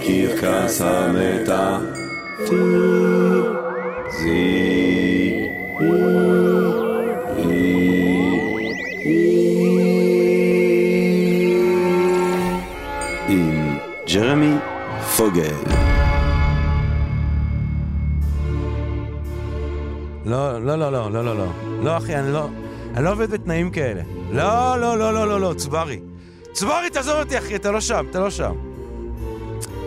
בקרקס עם ג'רמי פוגל. לא, לא, לא, לא, לא, לא, לא. לא, אחי, אני לא... אני לא עובד בתנאים כאלה. לא, לא, לא, לא, לא, לא, צברי. צוברי, תעזוב אותי, אחי, אתה לא שם, אתה לא שם.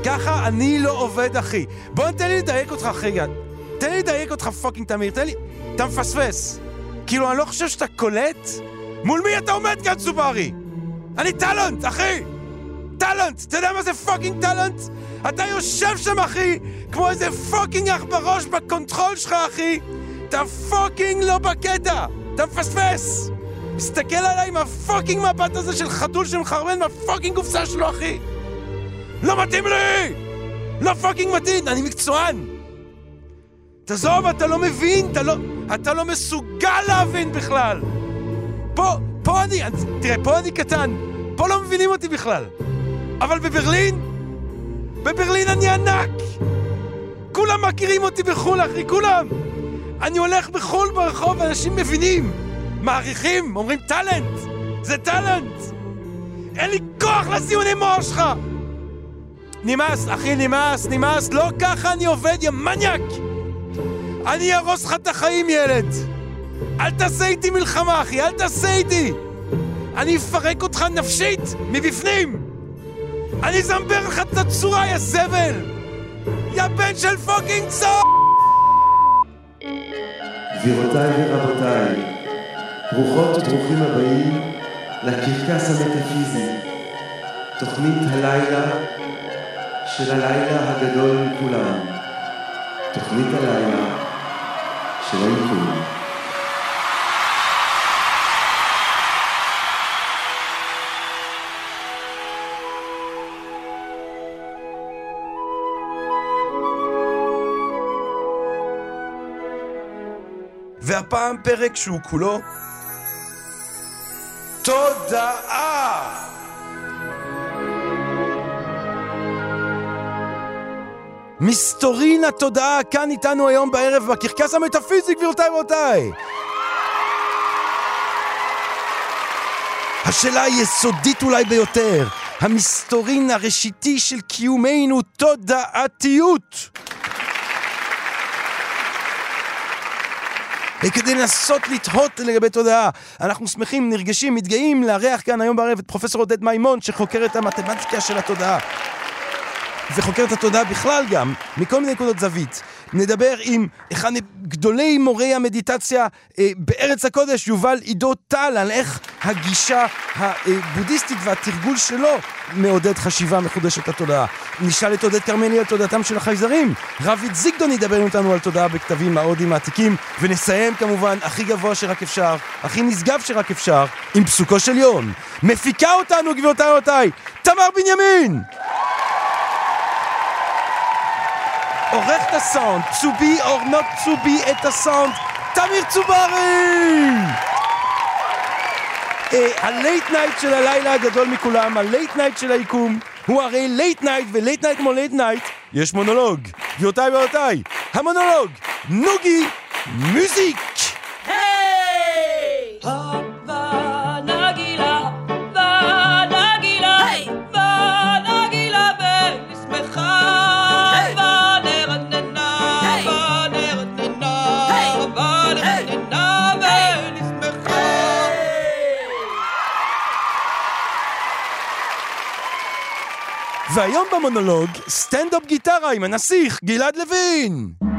ככה אני לא עובד, אחי. בוא תן לי לדייק אותך, אחי. תן לי לדייק אותך, fucking תמיר, תן לי... אתה מפספס. כאילו, אני לא חושב שאתה קולט? מול מי אתה עומד כאן, צוברי? אני talent, אחי! talent! אתה יודע מה זה fucking talent? אתה יושב שם, אחי, כמו איזה fucking אח בראש בקונטרול שלך, אחי! אתה fucking לא בקטע! אתה מפספס! מסתכל עליי עם ה fucking מבט הזה של חתול שמחרבן מה fucking קופסה שלו, אחי! לא מתאים לי! לא fucking מתאים, אני מקצוען! תעזוב, אתה לא מבין, אתה לא, אתה לא מסוגל להבין בכלל! פה, פה אני, תראה, פה אני קטן, פה לא מבינים אותי בכלל. אבל בברלין, בברלין אני ענק! כולם מכירים אותי בחו"ל, אחי, כולם! אני הולך בחו"ל ברחוב, אנשים מבינים, מעריכים, אומרים טאלנט! זה טאלנט! אין לי כוח לציוני מוח שלך! נמאס, אחי, נמאס, נמאס, לא ככה אני עובד, יא מניאק! אני אהרוס לך את החיים, ילד! אל תעשה איתי מלחמה, אחי, אל תעשה איתי! אני אפרק אותך נפשית, מבפנים! אני אזמבר לך את הצורה, יא זבל! יא בן של fucking צור! גבירותיי ורבותיי, ברוכות וברוכים הבאים לקרקס המטאפיזי, תוכנית הלילה של הלילה הגדול מכולם, תוכנית הלילה של היקום. והפעם פרק שהוא כולו תודעה! מסתורין התודעה כאן איתנו היום בערב בקרקס המטאפיזי, גבירותיי ורבותיי! השאלה היסודית אולי ביותר, המסתורין הראשיתי של קיומנו, תודעתיות! כדי לנסות לתהות לגבי תודעה. אנחנו שמחים, נרגשים, מתגאים לארח כאן היום בערב את פרופסור עודד מימון, שחוקר את המתמטיקה של התודעה. וחוקר את התודעה בכלל גם, מכל מיני נקודות זווית. נדבר עם אחד מגדולי מורי המדיטציה אה, בארץ הקודש, יובל עידו טל, על איך הגישה הבודהיסטית והתרגול שלו מעודד חשיבה מחודשת לתודעה. נשאל את עודד כרמלי על תודעתם של החייזרים. רביד זיגדון ידבר איתנו על תודעה בכתבים ההודים העתיקים, ונסיים כמובן הכי גבוה שרק אפשר, הכי נשגב שרק אפשר, עם פסוקו של יון. מפיקה אותנו, גבירותיי ורבותיי, תמר בנימין! הסאונד, to be or not to be את הסאונד, תמיר צוברי! ה late night של הלילה הגדול מכולם, ה late night של היקום, הוא הרי late night, ו late night כמו late night, יש מונולוג. גבירותיי ורבותיי, המונולוג, נוגי music! והיום במונולוג, סטנדאפ גיטרה עם הנסיך גלעד לוין!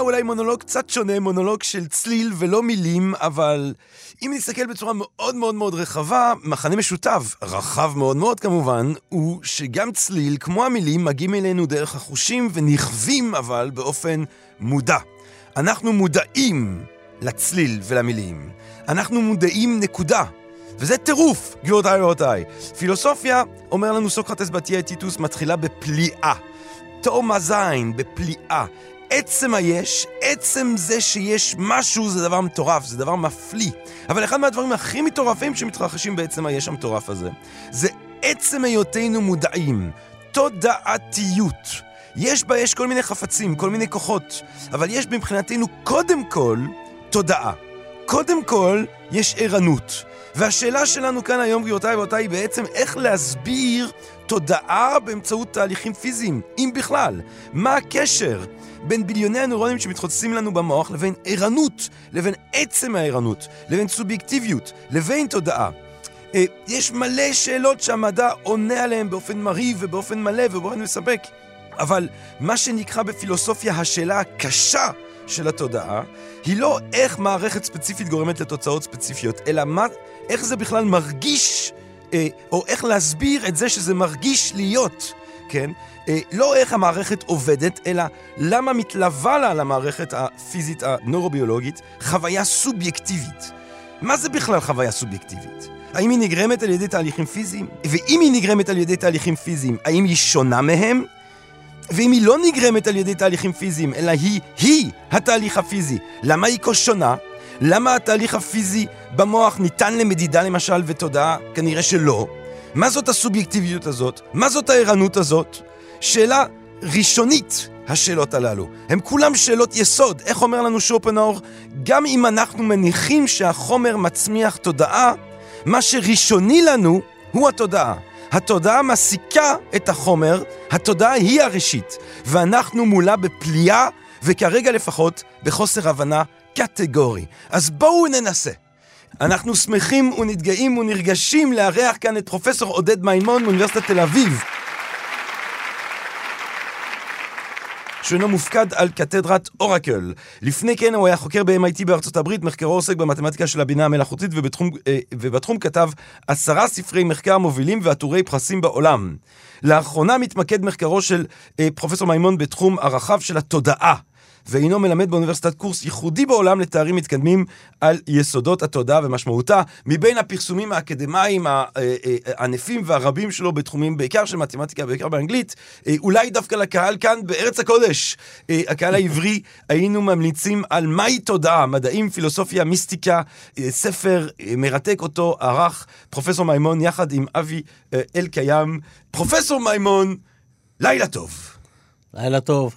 אולי מונולוג קצת שונה, מונולוג של צליל ולא מילים, אבל אם נסתכל בצורה מאוד מאוד מאוד רחבה, מחנה משותף, רחב מאוד מאוד כמובן, הוא שגם צליל, כמו המילים, מגיעים אלינו דרך החושים ונכווים אבל באופן מודע. אנחנו מודעים לצליל ולמילים. אנחנו מודעים נקודה. וזה טירוף, גבירותיי ורבותיי. פילוסופיה, אומר לנו סוקרטס בתיה טיטוס, מתחילה בפליאה. תאומה זין, בפליאה. עצם היש, עצם זה שיש משהו זה דבר מטורף, זה דבר מפליא. אבל אחד מהדברים הכי מטורפים שמתרחשים בעצם היש המטורף הזה, זה עצם היותנו מודעים, תודעתיות. יש ביש כל מיני חפצים, כל מיני כוחות, אבל יש מבחינתנו קודם כל תודעה. קודם כל יש ערנות. והשאלה שלנו כאן היום, גבירותיי ורבותיי, היא בעצם איך להסביר תודעה באמצעות תהליכים פיזיים, אם בכלל. מה הקשר בין ביליוני הנוירונים שמתחוצצים לנו במוח לבין ערנות, לבין עצם הערנות, לבין סובייקטיביות, לבין תודעה. אה, יש מלא שאלות שהמדע עונה עליהן באופן מרהיב ובאופן מלא ובאופן מספק. אבל מה שנקרא בפילוסופיה השאלה הקשה של התודעה, היא לא איך מערכת ספציפית גורמת לתוצאות ספציפיות, אלא מה, איך זה בכלל מרגיש, אה, או איך להסביר את זה שזה מרגיש להיות, כן? אה, לא איך המערכת עובדת, אלא למה מתלווה לה למערכת הפיזית הנוירוביולוגית חוויה סובייקטיבית. מה זה בכלל חוויה סובייקטיבית? האם היא נגרמת על ידי תהליכים פיזיים? ואם היא נגרמת על ידי תהליכים פיזיים, האם היא שונה מהם? ואם היא לא נגרמת על ידי תהליכים פיזיים, אלא היא, היא התהליך הפיזי, למה היא כה שונה? למה התהליך הפיזי במוח ניתן למדידה למשל ותודעה? כנראה שלא. מה זאת הסובייקטיביות הזאת? מה זאת הערנות הזאת? שאלה ראשונית, השאלות הללו. הם כולם שאלות יסוד. איך אומר לנו שופנאור? גם אם אנחנו מניחים שהחומר מצמיח תודעה, מה שראשוני לנו הוא התודעה. התודעה מסיקה את החומר, התודעה היא הראשית, ואנחנו מולה בפליאה, וכרגע לפחות בחוסר הבנה קטגורי. אז בואו ננסה. אנחנו שמחים ונתגאים ונרגשים לארח כאן את פרופסור עודד מימון מאוניברסיטת תל אביב. שאינו מופקד על קתדרת אורקל. לפני כן הוא היה חוקר ב-MIT בארצות הברית, מחקרו עוסק במתמטיקה של הבינה המלאכותית, ובתחום, אה, ובתחום כתב עשרה ספרי מחקר מובילים ועטורי פרסים בעולם. לאחרונה מתמקד מחקרו של אה, פרופסור מימון בתחום הרחב של התודעה. ואינו מלמד באוניברסיטת קורס ייחודי בעולם לתארים מתקדמים על יסודות התודעה ומשמעותה, מבין הפרסומים האקדמיים הענפים והרבים שלו בתחומים בעיקר של מתמטיקה, בעיקר באנגלית, אה, אולי דווקא לקהל כאן בארץ הקודש, אה, הקהל העברי, היינו ממליצים על מהי תודעה, מדעים, פילוסופיה, מיסטיקה, אה, ספר מרתק אותו ערך פרופסור מימון יחד עם אבי אלקיים. פרופסור מימון, לילה טוב. לילה טוב.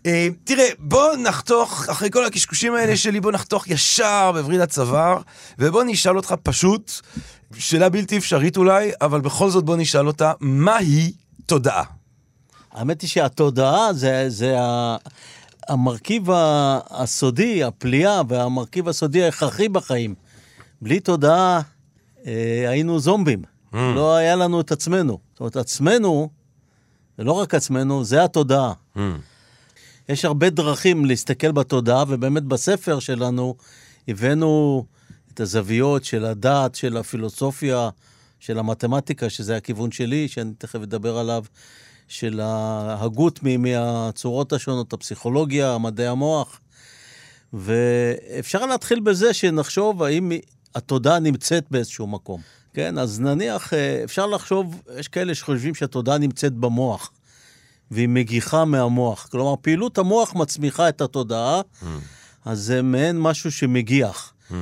Uh, תראה, בוא נחתוך, אחרי כל הקשקושים האלה שלי, בוא נחתוך ישר בווריד הצוואר, ובוא נשאל אותך פשוט, שאלה בלתי אפשרית אולי, אבל בכל זאת בוא נשאל אותה, מהי תודעה? האמת היא שהתודעה זה, זה ה... המרכיב הסודי, הפליאה, והמרכיב הסודי ההכרחי בחיים. בלי תודעה אה, היינו זומבים. Mm. לא היה לנו את עצמנו. זאת אומרת, עצמנו, ולא רק עצמנו, זה התודעה. Hmm. יש הרבה דרכים להסתכל בתודעה, ובאמת בספר שלנו הבאנו את הזוויות של הדת, של הפילוסופיה, של המתמטיקה, שזה הכיוון שלי, שאני תכף אדבר עליו, של ההגות מהצורות השונות, הפסיכולוגיה, מדעי המוח. ואפשר להתחיל בזה שנחשוב האם התודעה נמצאת באיזשהו מקום. כן, אז נניח, אה, אפשר לחשוב, יש כאלה שחושבים שהתודעה נמצאת במוח. והיא מגיחה מהמוח. כלומר, פעילות המוח מצמיחה את התודעה, mm. אז זה מעין משהו שמגיח, mm.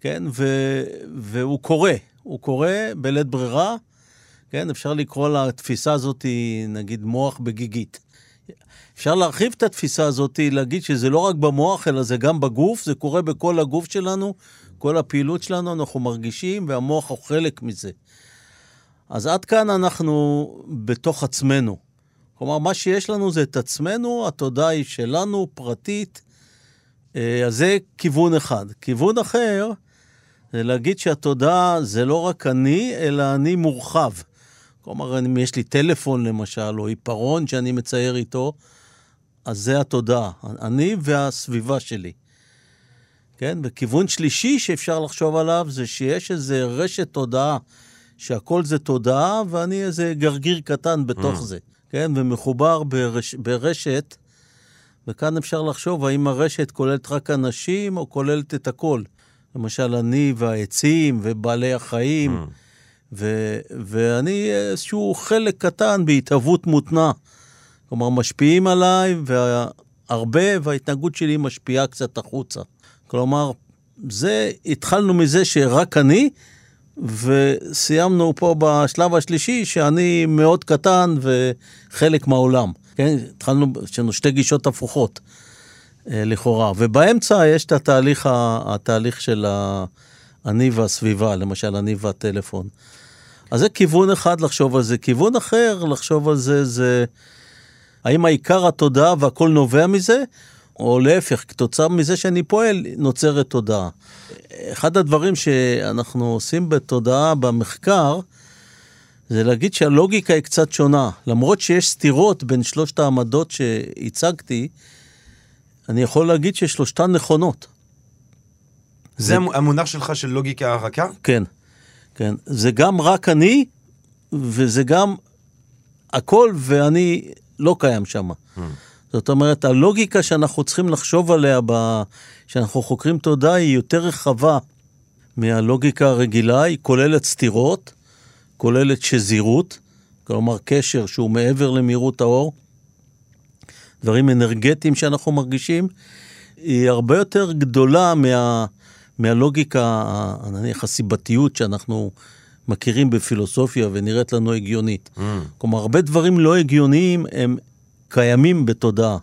כן? ו- והוא קורה, הוא קורה בלית ברירה, כן? אפשר לקרוא לתפיסה הזאת, נגיד, מוח בגיגית. אפשר להרחיב את התפיסה הזאת, להגיד שזה לא רק במוח, אלא זה גם בגוף, זה קורה בכל הגוף שלנו, כל הפעילות שלנו, אנחנו מרגישים, והמוח הוא חלק מזה. אז עד כאן אנחנו בתוך עצמנו. כלומר, מה שיש לנו זה את עצמנו, התודעה היא שלנו, פרטית. אה, אז זה כיוון אחד. כיוון אחר, זה להגיד שהתודעה זה לא רק אני, אלא אני מורחב. כלומר, אם יש לי טלפון למשל, או עיפרון שאני מצייר איתו, אז זה התודעה. אני והסביבה שלי. כן? וכיוון שלישי שאפשר לחשוב עליו זה שיש איזה רשת תודעה, שהכל זה תודעה, ואני איזה גרגיר קטן בתוך זה. כן? ומחובר ברש, ברשת, וכאן אפשר לחשוב האם הרשת כוללת רק אנשים או כוללת את הכל. למשל, אני והעצים ובעלי החיים, ו, ואני איזשהו חלק קטן בהתהוות מותנה. כלומר, משפיעים עליי, והרבה, וההתנהגות שלי משפיעה קצת החוצה. כלומר, זה, התחלנו מזה שרק אני, וסיימנו פה בשלב השלישי, שאני מאוד קטן וחלק מהעולם. כן, התחלנו, יש לנו שתי גישות הפוכות, אה, לכאורה. ובאמצע יש את התהליך, ה- התהליך של אני והסביבה, למשל, אני והטלפון. אז זה כיוון אחד לחשוב על זה. כיוון אחר לחשוב על זה, זה האם העיקר התודעה והכל נובע מזה, או להפך, כתוצאה מזה שאני פועל, נוצרת תודעה. אחד הדברים שאנחנו עושים בתודעה במחקר, זה להגיד שהלוגיקה היא קצת שונה. למרות שיש סתירות בין שלושת העמדות שהצגתי, אני יכול להגיד ששלושתן נכונות. זה המ- המונח שלך של לוגיקה רכה? כן, כן. זה גם רק אני, וזה גם הכל, ואני לא קיים שם. זאת אומרת, הלוגיקה שאנחנו צריכים לחשוב עליה, ב... שאנחנו חוקרים תודעה, היא יותר רחבה מהלוגיקה הרגילה, היא כוללת סתירות, כוללת שזירות, כלומר קשר שהוא מעבר למהירות האור, דברים אנרגטיים שאנחנו מרגישים, היא הרבה יותר גדולה מה, מהלוגיקה, נניח הסיבתיות שאנחנו מכירים בפילוסופיה ונראית לנו הגיונית. Mm. כלומר, הרבה דברים לא הגיוניים הם קיימים בתודעה.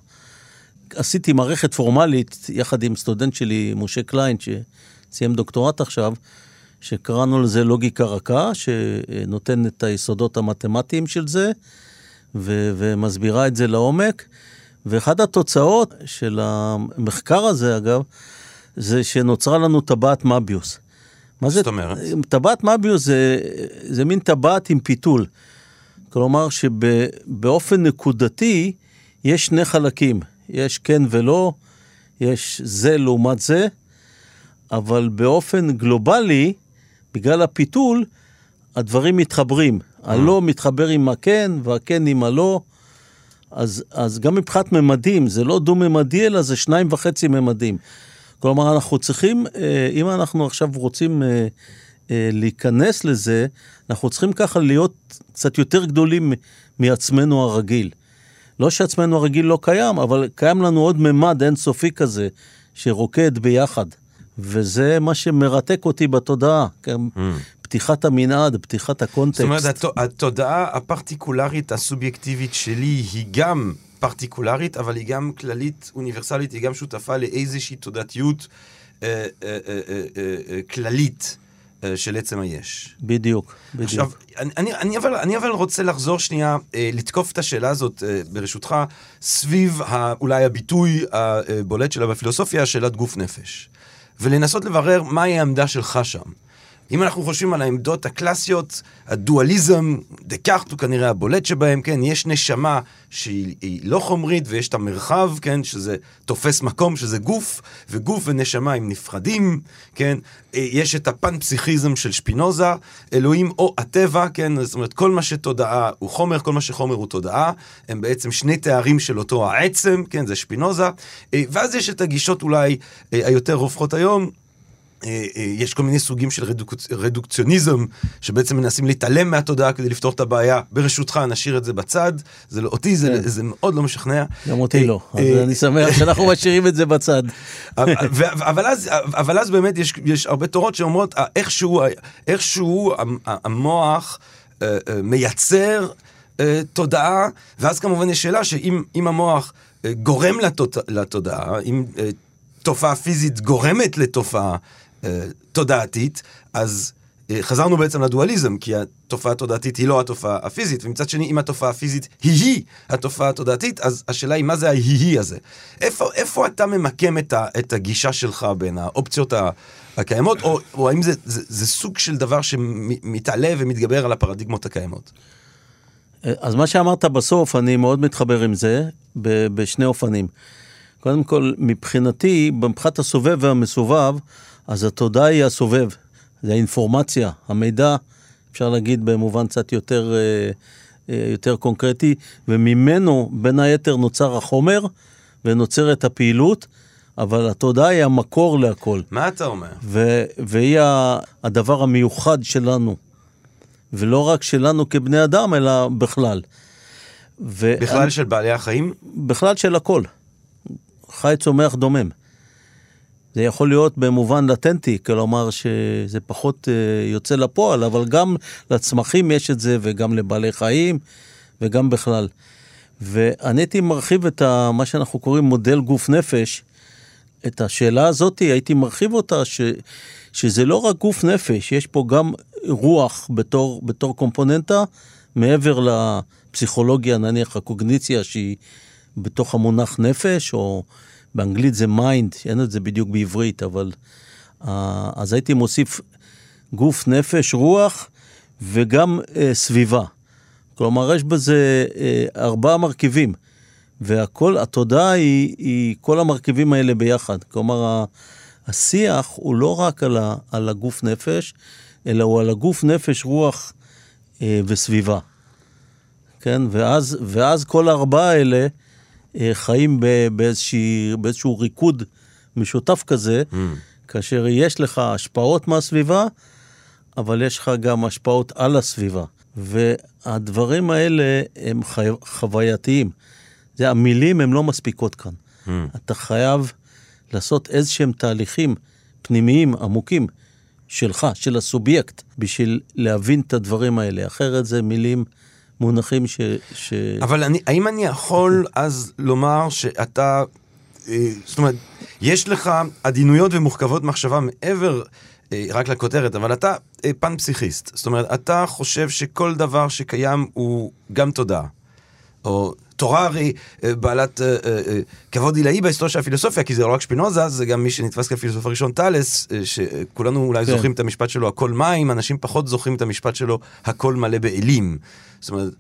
עשיתי מערכת פורמלית יחד עם סטודנט שלי, משה קליין, שסיים דוקטורט עכשיו, שקראנו לזה לוגיקה רכה, שנותן את היסודות המתמטיים של זה, ו- ומסבירה את זה לעומק. ואחת התוצאות של המחקר הזה, אגב, זה שנוצרה לנו טבעת מביוס. מה זה? זאת אומרת? טבעת מביוס זה, זה מין טבעת עם פיתול. כלומר שבאופן נקודתי יש שני חלקים, יש כן ולא, יש זה לעומת זה, אבל באופן גלובלי, בגלל הפיתול, הדברים מתחברים. הלא מתחבר עם הכן, והכן עם הלא. אז, אז גם מבחינת ממדים, זה לא דו-ממדי, אלא זה שניים וחצי ממדים. כלומר, אנחנו צריכים, אה, אם אנחנו עכשיו רוצים אה, אה, להיכנס לזה, אנחנו צריכים ככה להיות קצת יותר גדולים מעצמנו הרגיל. לא שעצמנו הרגיל לא קיים, אבל קיים לנו עוד ממד אינסופי כזה, שרוקד ביחד. וזה מה שמרתק אותי בתודעה. כן? פתיחת המנעד, פתיחת הקונטקסט. זאת אומרת, הת- התודעה הפרטיקולרית הסובייקטיבית שלי היא גם פרטיקולרית, אבל היא גם כללית, אוניברסלית, היא גם שותפה לאיזושהי תודעתיות אה, אה, אה, אה, אה, אה, כללית של עצם היש. בדיוק, בדיוק. עכשיו, אני, אני, אני, אבל, אני אבל רוצה לחזור שנייה, אה, לתקוף את השאלה הזאת, אה, ברשותך, סביב ה, אולי הביטוי הבולט שלה בפילוסופיה, שאלת גוף נפש. ולנסות לברר מהי העמדה שלך שם. אם אנחנו חושבים על העמדות הקלאסיות, הדואליזם, דקארט הוא כנראה הבולט שבהם, כן, יש נשמה שהיא היא לא חומרית ויש את המרחב, כן, שזה תופס מקום, שזה גוף, וגוף ונשמה הם נפרדים, כן, אה, יש את הפן-פסיכיזם של שפינוזה, אלוהים או הטבע, כן, זאת אומרת, כל מה שתודעה הוא חומר, כל מה שחומר הוא תודעה, הם בעצם שני תארים של אותו העצם, כן, זה שפינוזה, אה, ואז יש את הגישות אולי אה, היותר רווחות היום, יש כל מיני סוגים של רדוק... רדוקציוניזם, שבעצם מנסים להתעלם מהתודעה כדי לפתור את הבעיה. ברשותך, נשאיר את זה בצד. זה לא, אותי זה, כן. זה מאוד לא משכנע. גם אותי אה, לא, אז אה, אני שמח שאנחנו משאירים את זה בצד. אבל, אז, אבל אז באמת יש, יש הרבה תורות שאומרות, אה, איכשהו, איכשהו המ- המוח אה, אה, מייצר אה, תודעה, ואז כמובן יש שאלה שאם אם המוח אה, גורם לתודעה, אם אה, תופעה פיזית גורמת לתופעה אה, תודעתית, אז אה, חזרנו בעצם לדואליזם, כי התופעה התודעתית היא לא התופעה הפיזית, ומצד שני, אם התופעה הפיזית היא-היא התופעה התודעתית, אז השאלה היא מה זה ההיא-היא הזה. איפה, איפה אתה ממקם את, ה, את הגישה שלך בין האופציות הקיימות, או, או האם זה, זה, זה סוג של דבר שמתעלה ומתגבר על הפרדיגמות הקיימות? אז מה שאמרת בסוף, אני מאוד מתחבר עם זה, ב- בשני אופנים. קודם כל, מבחינתי, מבחינת הסובב והמסובב, אז התודעה היא הסובב, זה האינפורמציה, המידע, אפשר להגיד במובן קצת יותר, אה, אה, יותר קונקרטי, וממנו, בין היתר, נוצר החומר ונוצרת הפעילות, אבל התודעה היא המקור להכל. מה אתה אומר? ו- והיא הדבר המיוחד שלנו. ולא רק שלנו כבני אדם, אלא בכלל. ו- בכלל של בעלי החיים? בכלל של הכל. חי, צומח, דומם. זה יכול להיות במובן לטנטי, כלומר שזה פחות אה, יוצא לפועל, אבל גם לצמחים יש את זה, וגם לבעלי חיים, וגם בכלל. ואני הייתי מרחיב את ה, מה שאנחנו קוראים מודל גוף נפש, את השאלה הזאת, הייתי מרחיב אותה, ש, שזה לא רק גוף נפש, יש פה גם רוח בתור, בתור קומפוננטה, מעבר לפסיכולוגיה, נניח הקוגניציה, שהיא בתוך המונח נפש, או באנגלית זה mind, אין את זה בדיוק בעברית, אבל... אה, אז הייתי מוסיף גוף, נפש, רוח, וגם אה, סביבה. כלומר, יש בזה אה, ארבעה מרכיבים, והכל, התודעה היא, היא כל המרכיבים האלה ביחד. כלומר, השיח הוא לא רק על, ה, על הגוף נפש, אלא הוא על הגוף נפש, רוח אה, וסביבה. כן, ואז, ואז כל הארבעה האלה חיים ב- באיזושהי, באיזשהו ריקוד משותף כזה, Mm. כאשר יש לך השפעות מהסביבה, אבל יש לך גם השפעות על הסביבה. והדברים האלה הם חי... חווייתיים. זה המילים הן לא מספיקות כאן. Mm. אתה חייב לעשות איזשהם תהליכים פנימיים עמוקים שלך, של הסובייקט, בשביל להבין את הדברים האלה. אחרת זה מילים, מונחים ש... ש... אבל אני, האם אני יכול אז לומר שאתה, אה, זאת אומרת, יש לך עדינויות ומורכבות מחשבה מעבר אה, רק לכותרת, אבל אתה אה, פן פסיכיסט. זאת אומרת, אתה חושב שכל דבר שקיים הוא גם תודעה. או תורה הרי אה, בעלת אה, אה, כבוד עילאי בהיסטוריה של הפילוסופיה, כי זה לא רק שפינוזה, זה גם מי שנתפס כפילוסוף הראשון, טאלס, שכולנו אולי כן. זוכרים את המשפט שלו, הכל מים, אנשים פחות זוכרים את המשפט שלו, הכל מלא באלים. זאת אומרת,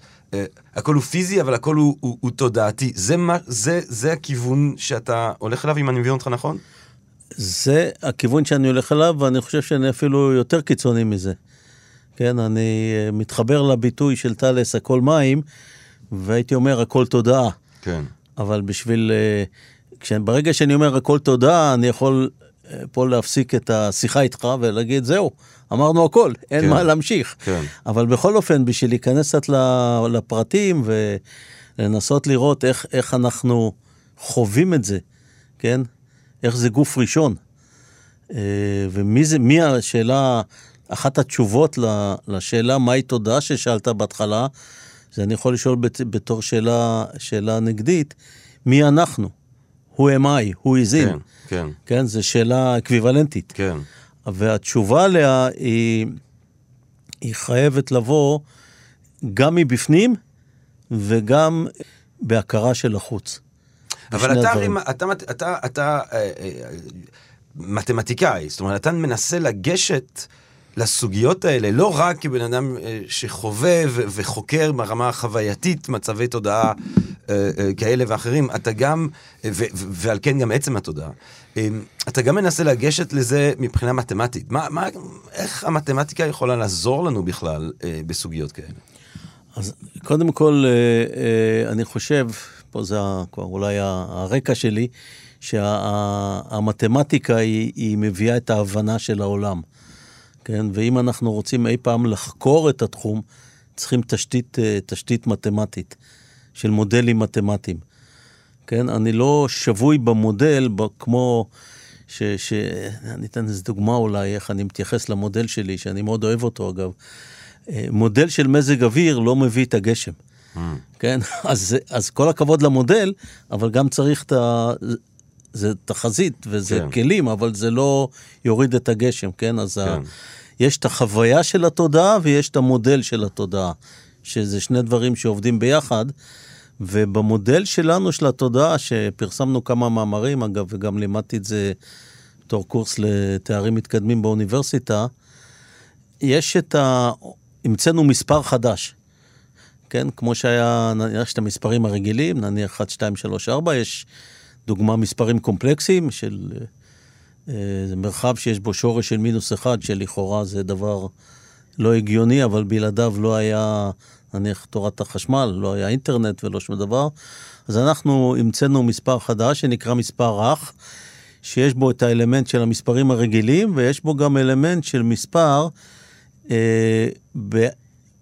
הכל הוא פיזי, אבל הכל הוא, הוא, הוא תודעתי. זה, מה, זה, זה הכיוון שאתה הולך אליו, אם אני מבין אותך נכון? זה הכיוון שאני הולך אליו, ואני חושב שאני אפילו יותר קיצוני מזה. כן, אני מתחבר לביטוי של טלס, הכל מים, והייתי אומר, הכל תודעה. כן. אבל בשביל... אה, ברגע שאני אומר הכל תודה, אני יכול אה, פה להפסיק את השיחה איתך ולהגיד, זהו, אמרנו הכל, אין כן. מה להמשיך. כן. אבל בכל אופן, בשביל להיכנס קצת לפרטים ולנסות לראות איך, איך אנחנו חווים את זה, כן? איך זה גוף ראשון. אה, ומי זה, מי השאלה, אחת התשובות לשאלה מהי תודעה ששאלת בהתחלה, זה אני יכול לשאול בת- בתור שאלה, שאלה נגדית, מי אנחנו? who am I? who is in? כן, כן, כן, זו שאלה אקוויוולנטית. כן. והתשובה עליה היא, היא חייבת לבוא גם מבפנים וגם בהכרה של החוץ. אבל אתה, הרי. אתה, אתה, אתה, אתה אה, אה, מתמטיקאי, זאת אומרת, אתה מנסה לגשת לסוגיות האלה, לא רק כבן אדם אה, שחווה וחוקר ברמה החווייתית מצבי תודעה אה, אה, כאלה ואחרים, אתה גם, ועל כן גם עצם התודעה, אה, אתה גם מנסה לגשת לזה מבחינה מתמטית. מה, מה, איך המתמטיקה יכולה לעזור לנו בכלל בסוגיות כאלה? אז קודם כל, אני חושב, פה זה כבר אולי הרקע שלי, שהמתמטיקה היא, היא מביאה את ההבנה של העולם. כן, ואם אנחנו רוצים אי פעם לחקור את התחום, צריכים תשתית, אה, תשתית מתמטית, של מודלים מתמטיים. כן, אני לא שבוי במודל כמו, ש, ש... אני אתן איזה דוגמה אולי, איך אני מתייחס למודל שלי, שאני מאוד אוהב אותו אגב. אה, מודל של מזג אוויר לא מביא את הגשם. כן, אז, אז כל הכבוד למודל, אבל גם צריך את ה... זה תחזית וזה כן. כלים, אבל זה לא יוריד את הגשם, כן? אז כן. ה... יש את החוויה של התודעה ויש את המודל של התודעה, שזה שני דברים שעובדים ביחד. ובמודל שלנו של התודעה, שפרסמנו כמה מאמרים, אגב, וגם לימדתי את זה בתור קורס לתארים מתקדמים באוניברסיטה, יש את ה... המצאנו מספר חדש, כן, כמו שהיה, נניח את המספרים הרגילים, נניח 1, 2, 3, 4, יש דוגמה מספרים קומפלקסיים של אה, זה מרחב שיש בו שורש של מינוס אחד, שלכאורה זה דבר לא הגיוני, אבל בלעדיו לא היה, נניח, תורת החשמל, לא היה אינטרנט ולא שום דבר. אז אנחנו המצאנו מספר חדש שנקרא מספר רך, שיש בו את האלמנט של המספרים הרגילים, ויש בו גם אלמנט של מספר, אה, ב,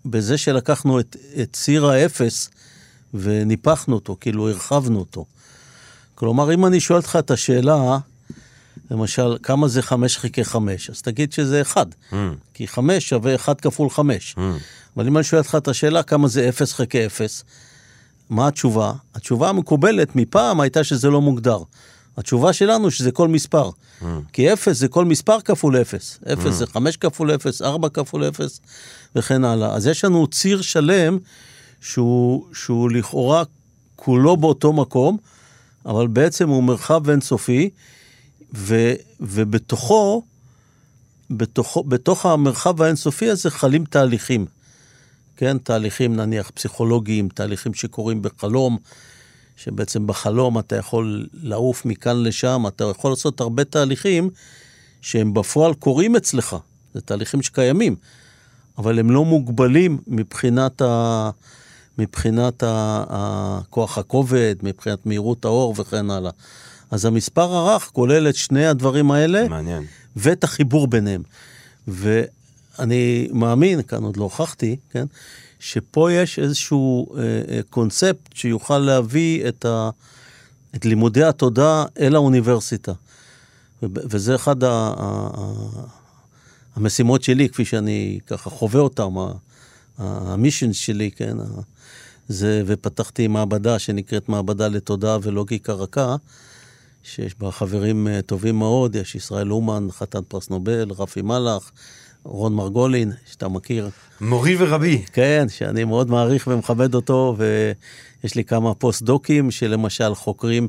בזה שלקחנו את, את ציר האפס וניפחנו אותו, כאילו הרחבנו אותו. כלומר, אם אני שואל אותך את השאלה, למשל, כמה זה 5 חלקי 5? אז תגיד שזה 1, Mm, כי 5 שווה 1 כפול 5. mm. אבל אם אני שואל אותך את השאלה כמה זה 0 חלקי 0, מה התשובה? התשובה המקובלת מפעם הייתה שזה לא מוגדר. התשובה שלנו שזה כל מספר. Mm. כי 0 זה כל מספר כפול 0. 0 זה 5 כפול 0, 4 כפול 0 וכן הלאה. אז יש לנו ציר שלם שהוא, שהוא לכאורה כולו באותו מקום, אבל בעצם הוא מרחב אינסופי, ו, ובתוכו, בתוכו, בתוך המרחב האינסופי הזה חלים תהליכים. כן, תהליכים נניח פסיכולוגיים, תהליכים שקורים בחלום, שבעצם בחלום אתה יכול לעוף מכאן לשם, אתה יכול לעשות הרבה תהליכים שהם בפועל קורים אצלך, זה תהליכים שקיימים, אבל הם לא מוגבלים מבחינת, ה... מבחינת ה... הכוח הכובד, מבחינת מהירות האור וכן הלאה. אז המספר הרך כולל את שני הדברים האלה, מעניין. ואת החיבור ביניהם. ואני מאמין, כאן עוד לא הוכחתי, כן, שפה יש איזשהו אה, אה, קונספט שיוכל להביא את, ה, את לימודי התודעה אל האוניברסיטה. וזה אחד ה, ה, ה, המשימות שלי, כפי שאני ככה חווה אותם, ה- ה- המישנס שלי, כן, זה, ופתחתי מעבדה שנקראת מעבדה לתודעה ולוגיקה רכה, שיש בה חברים אה, טובים מאוד, יש ישראל אומן, חתן פרס נובל, רפי מלאך, רון מרגולין, שאתה מכיר, מורי ורבי. כן, שאני מאוד מעריך ומכבד אותו, ויש לי כמה post-docים שלמשל חוקרים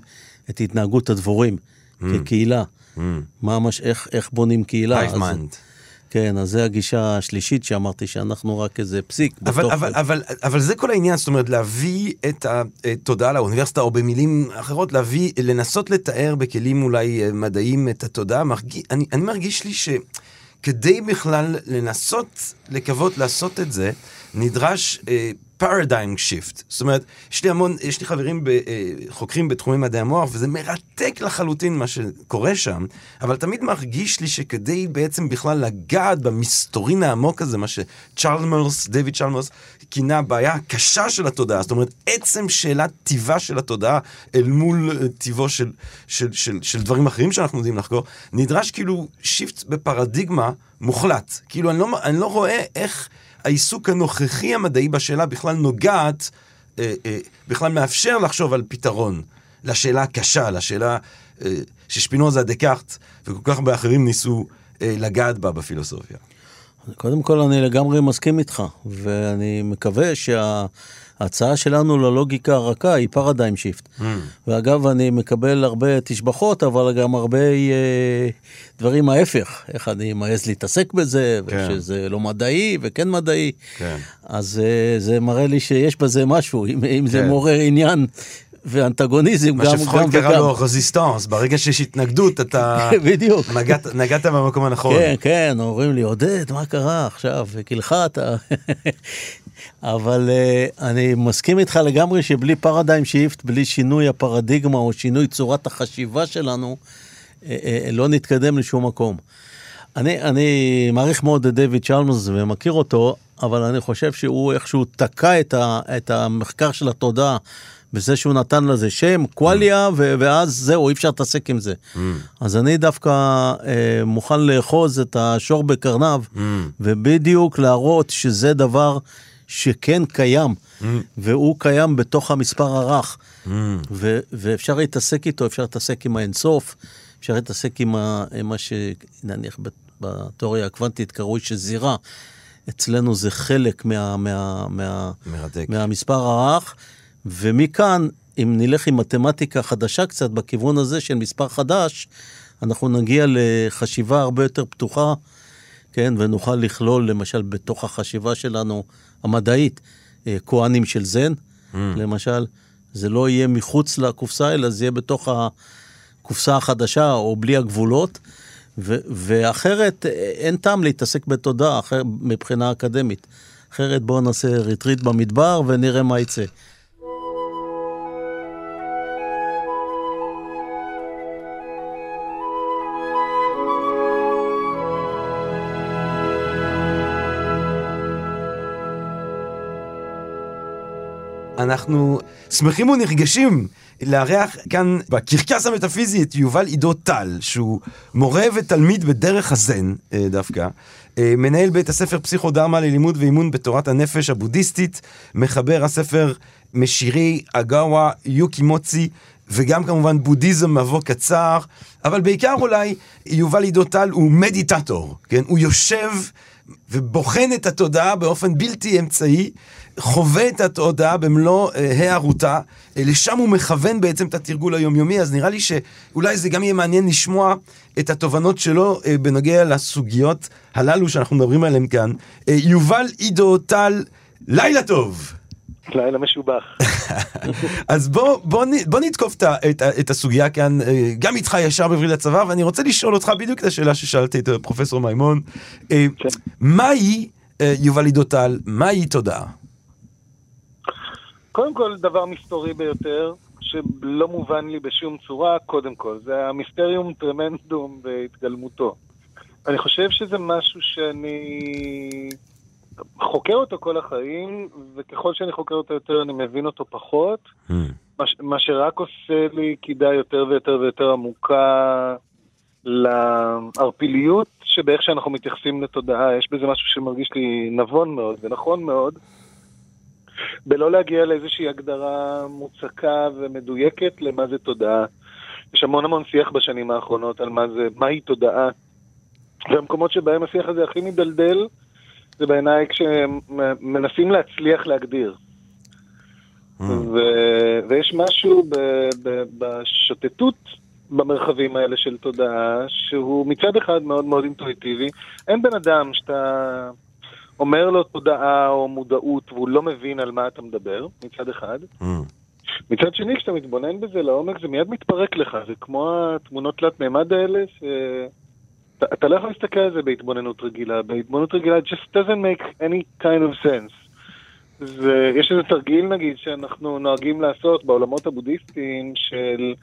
את התנהגות הדבורים כקהילה. Mm. מה מש... איך, איך בונים קהילה. hive as-. כן, אז זה הגישה השלישית שאמרתי שאנחנו רק איזה פסיק. אבל, בתוך- אבל, אבל, אבל זה כל העניין, זאת אומרת, להביא את התודעה לאוניברסיטה, או במילים אחרות, להביא, לנסות לתאר בכלים אולי אה, מדעיים את התודעה, מרגיש, אני, אני מרגיש לי שכדי בכלל לנסות לקוות לעשות את זה, נדרש paradigm shift. זאת אומרת, יש לי המון, יש לי חברים ב, אה, חוקרים בתחומי מדעי המוח, וזה מרתק לחלוטין מה שקורה שם, אבל תמיד מרגיש לי שכדי בעצם בכלל לגעת במסתורין העמוק הזה, מה שצ'רלמרס, דיוויד צ'רלמרס, כינה הבעיה הקשה של התודעה, זאת אומרת, עצם שאלת טיבה של התודעה אל מול אה, טיבו של, של, של, של דברים אחרים שאנחנו יודעים לחקור, נדרש כאילו שיפט בפרדיגמה מוחלט. כאילו, אני לא, אני לא רואה איך... העיסוק הנוכחי המדעי בשאלה בכלל נוגעת, אה, אה, בכלל מאפשר לחשוב על פתרון לשאלה הקשה, לשאלה אה, ששפינוזה, דקארט וכל כך הרבה אחרים ניסו אה, לגעת בה בפילוסופיה. קודם כל, אני לגמרי מסכים איתך, ואני מקווה שההצעה שלנו ללוגיקה הרכה היא paradigm shift. Mm. ואגב, אני מקבל הרבה תשבחות, אבל גם הרבה אה, דברים ההפך, איך אני מעז להתעסק בזה, כן. ושזה לא מדעי וכן מדעי. כן. אז אה, זה מראה לי שיש בזה משהו, אם, אם זה כן. מעורר עניין ואנטגוניזם, מה גם, גם שפרויד קרא וגם. לו resistance, ברגע שיש התנגדות אתה בדיוק. נגעת, נגעת במקום הנכון. כן, כן, אומרים לי, עודד, מה קרה עכשיו? קלחת. אבל uh, אני מסכים איתך לגמרי שבלי paradigm shift, בלי שינוי הפרדיגמה או שינוי צורת החשיבה שלנו, uh, uh, לא נתקדם לשום מקום. אני, אני מעריך מאוד את דיוויד צ'למרס ומכיר אותו, אבל אני חושב שהוא איכשהו תקע את, ה, את המחקר של התודעה בזה שהוא נתן לזה שם, קואליה, ו- ואז זהו, אי אפשר להתעסק עם זה. Mm. אז אני דווקא אה, מוכן לאחוז את השור בקרניו, Mm. ובדיוק להראות שזה דבר שכן קיים, Mm. והוא קיים בתוך המספר הרך, Mm. ו- ואפשר להתעסק איתו, אפשר להתעסק עם האינסוף, אפשר להתעסק עם, ה- עם מה שנניח בתיאוריה הקוונטית קרוי שזירה. אצלנו זה חלק מה, מה, מה, מרתק. מהמספר הרך, ומכאן, אם נלך עם מתמטיקה חדשה קצת בכיוון הזה של מספר חדש, אנחנו נגיע לחשיבה הרבה יותר פתוחה, כן, ונוכל לכלול למשל בתוך החשיבה שלנו המדעית אה, כהנים של זן, למשל, זה לא יהיה מחוץ לקופסה, אלא זה יהיה בתוך הקופסה החדשה או בלי הגבולות, ו- ואחרת אה, אין טעם להתעסק בתודעה אחר, מבחינה אקדמית. אחרת בואו נעשה ריטריט במדבר ונראה מה יצא. אנחנו שמחים ונרגשים לארח כאן בקרקס המטאפיזי את יובל עידו טל, שהוא מורה ותלמיד בדרך הזן אה, דווקא, אה, מנהל בית הספר פסיכודרמה ללימוד ואימון בתורת הנפש הבודהיסטית, מחבר הספר משירי אגאווה יוקי מוצי, וגם כמובן בודהיזם מבוא קצר, אבל בעיקר אולי יובל עידו טל הוא מדיטטור, כן? הוא יושב ובוחן את התודעה באופן בלתי אמצעי, חווה את התודעה במלוא אה, הערותה, אה, לשם הוא מכוון בעצם את התרגול היומיומי, אז נראה לי שאולי זה גם יהיה מעניין לשמוע את התובנות שלו אה, בנוגע לסוגיות הללו שאנחנו מדברים עליהן כאן. אה, יובל עידו טל, לילה טוב. לילה משובח. אז בוא, בוא, בוא נתקוף את, את, את הסוגיה כאן, אה, גם איתך ישר בברית הצבא, ואני רוצה לשאול אותך בדיוק את השאלה ששאלתי את אה, פרופסור מימון. אה, כן. מהי, יובל עידו טל, מהי תודעה? קודם כל, דבר מסתורי ביותר, שלא מובן לי בשום צורה, קודם כל, זה המיסטריום טרמנדום בהתגלמותו. אני חושב שזה משהו שאני חוקר אותו כל החיים, וככל שאני חוקר אותו יותר אני מבין אותו פחות, מה, ש- מה שרק עושה לי קידה יותר ויותר ויותר עמוקה לערפיליות שבאיך שאנחנו מתייחסים לתודעה, יש בזה משהו שמרגיש לי נבון מאוד ונכון מאוד. בלא להגיע לאיזושהי הגדרה מוצקה ומדויקת למה זה תודעה. יש המון המון שיח בשנים האחרונות על מה זה, מהי תודעה. והמקומות שבהם השיח הזה הכי מדלדל, זה בעיניי כשמנסים להצליח להגדיר. ו... ויש משהו ב... ב... בשוטטות במרחבים האלה של תודעה, שהוא מצד אחד מאוד מאוד אינטואיטיבי. אין בן אדם שאתה אומר לו תודעה או מודעות והוא לא מבין על מה אתה מדבר, מצד אחד. מצד שני, כשאתה מתבונן בזה לעומק, זה מיד מתפרק לך. זה כמו התמונות תלת מימד האלה, ש... אתה, אתה לא יכול להסתכל על זה בהתבוננות רגילה. בהתבוננות רגילה, it just doesn't make any kind of sense. זה, יש איזה תרגיל נגיד שאנחנו נוהגים לעשות בעולמות הבודהיסטיים של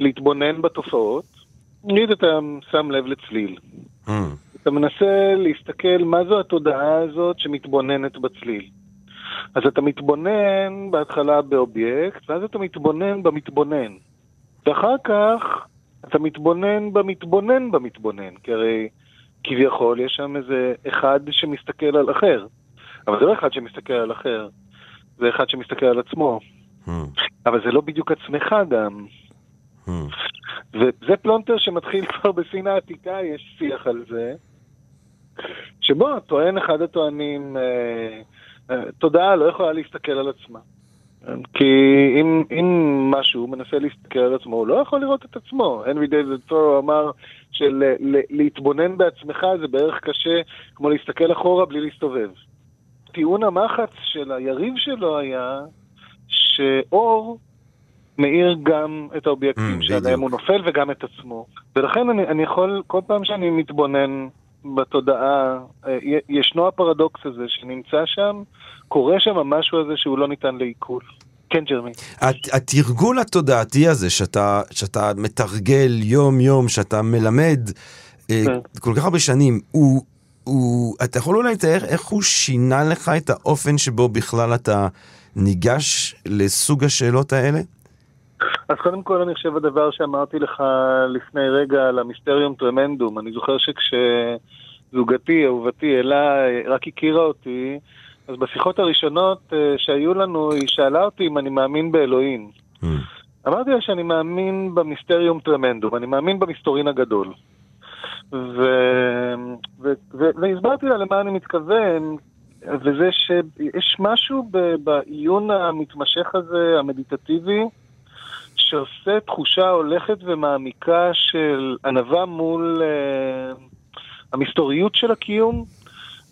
להתבונן בתופעות. נגיד אתה שם לב לצליל. אתה מנסה להסתכל מה זו התודעה הזאת שמתבוננת בצליל. אז אתה מתבונן בהתחלה באובייקט, ואז אתה מתבונן במתבונן. ואחר כך אתה מתבונן במתבונן במתבונן, כי הרי כביכול יש שם איזה אחד שמסתכל על אחר. אבל זה לא אחד שמסתכל על אחר, זה אחד שמסתכל על עצמו. אבל זה לא בדיוק עצמך גם. וזה פלונטר שמתחיל כבר בסין העתיקה, יש שיח על זה, שבו טוען אחד הטוענים, אה, אה, תודעה לא יכולה להסתכל על עצמה. כי אם, אם משהו מנסה להסתכל על עצמו, הוא לא יכול לראות את עצמו. הנרי דיוויד תורו אמר שלהתבונן בעצמך זה בערך קשה כמו להסתכל אחורה בלי להסתובב. טיעון המחץ של היריב שלו היה שאור מאיר גם את האובייקטים Mm, שעליהם. הוא נופל וגם את עצמו. ולכן אני, אני יכול, כל פעם שאני מתבונן בתודעה, אה, ישנו הפרדוקס הזה שנמצא שם, קורה שם המשהו הזה שהוא לא ניתן לעיכול. כן, ג'רמי. הת- התרגול התודעתי הזה שאתה, שאתה מתרגל יום-יום, שאתה מלמד אה, כן. כל כך הרבה שנים, הוא, הוא, אתה יכול אולי לתאר איך הוא שינה לך את האופן שבו בכלל אתה ניגש לסוג השאלות האלה? אז קודם כל אני חושב הדבר שאמרתי לך לפני רגע על המיסטריום טרמנדום, אני זוכר שכשזוגתי, אהובתי, אלה, רק הכירה אותי, אז בשיחות הראשונות אה, שהיו לנו, היא שאלה אותי אם אני מאמין באלוהים. אמרתי לה שאני מאמין במיסטריום טרמנדום, אני מאמין במסתורין הגדול. ו... ו... ו... והסברתי לה למה אני מתכוון, וזה שיש משהו ב... בעיון המתמשך הזה, המדיטטיבי, שעושה תחושה הולכת ומעמיקה של ענווה מול uh, המסתוריות של הקיום,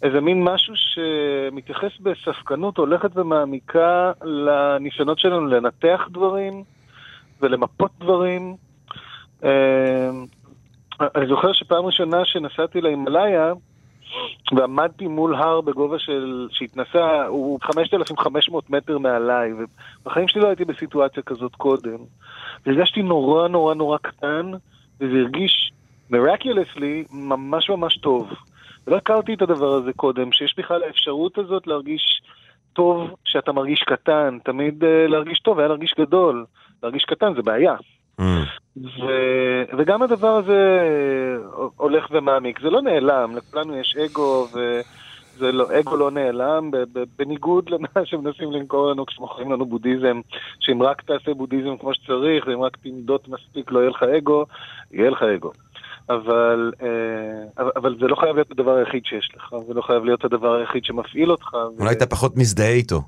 איזה מין משהו שמתייחס בספקנות הולכת ומעמיקה לניסיונות שלנו לנתח דברים ולמפות דברים. אה, אני זוכר שפעם ראשונה שנסעתי להימאליה, ועמדתי מול הר בגובה של, שהתנסה, הוא 5,500 מטר מעליי, ובחיים שלי לא הייתי בסיטואציה כזאת קודם. והרגשתי נורא נורא נורא קטן, וזה הרגיש מרקיולסלי ממש ממש טוב. ולא הכרתי את הדבר הזה קודם, שיש בכלל האפשרות הזאת להרגיש טוב שאתה מרגיש קטן, תמיד uh, להרגיש טוב היה להרגיש גדול. להרגיש קטן זה בעיה. ו... וגם הדבר הזה הולך ומעמיק. זה לא נעלם, לכולנו יש אגו, וזה לא, אגו לא נעלם. בניגוד למה שמנסים למכור לנו כשמוכרים לנו בודהיזם, שאם רק תעשה בודהיזם כמו שצריך, ואם רק תמדות מספיק לא יהיה לך אגו, יהיה לך אגו. אבל, אה, אבל, זה לא חייב להיות הדבר היחיד שיש לך, זה לא חייב להיות הדבר היחיד שמפעיל אותך. אולי אתה פחות מזדהה איתו.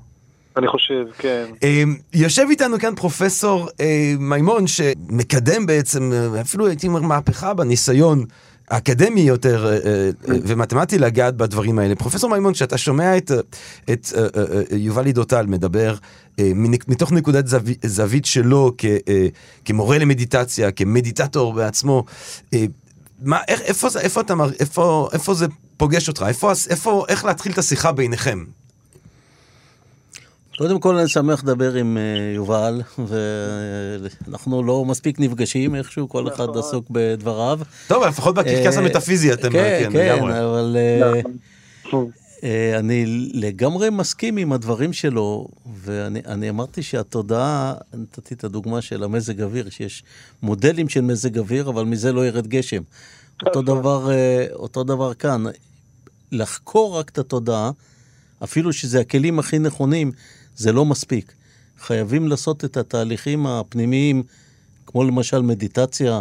אני חושב, כן. אה, יושב איתנו כאן פרופסור אה, מימון, שמקדם בעצם, אה, אפילו הייתי אומר מהפכה בניסיון האקדמי יותר אה, ומתמטי לגעת בדברים האלה. פרופסור מימון, כשאתה שומע את, את יובל עידותל מדבר מתוך נקודת זווי, זווית שלו כ, כמורה למדיטציה, כמדיטטור בעצמו, מה, איך, איפה, איפה, מר- איפה, איפה זה פוגש אותך? איפה, איפה, איך להתחיל את השיחה ביניכם? קודם כל אני שמח לדבר עם אה, יובל, ואנחנו לא מספיק נפגשים איכשהו, כל אחד נכון. עסוק בדבריו. טוב, לפחות בקרקס אה, המטאפיזי אתם, כן, כן, לגמרי. אבל אה, נכון. אה, אני לגמרי מסכים עם הדברים שלו, ואני אני אמרתי שהתודעה, נתתי את הדוגמה של המזג אוויר, שיש מודלים של מזג אוויר, אבל מזה לא ירד גשם. אותו דבר, אה, אותו דבר כאן, לחקור רק את התודעה, אפילו שזה הכלים הכי נכונים, זה לא מספיק. חייבים לעשות את התהליכים הפנימיים, כמו למשל מדיטציה,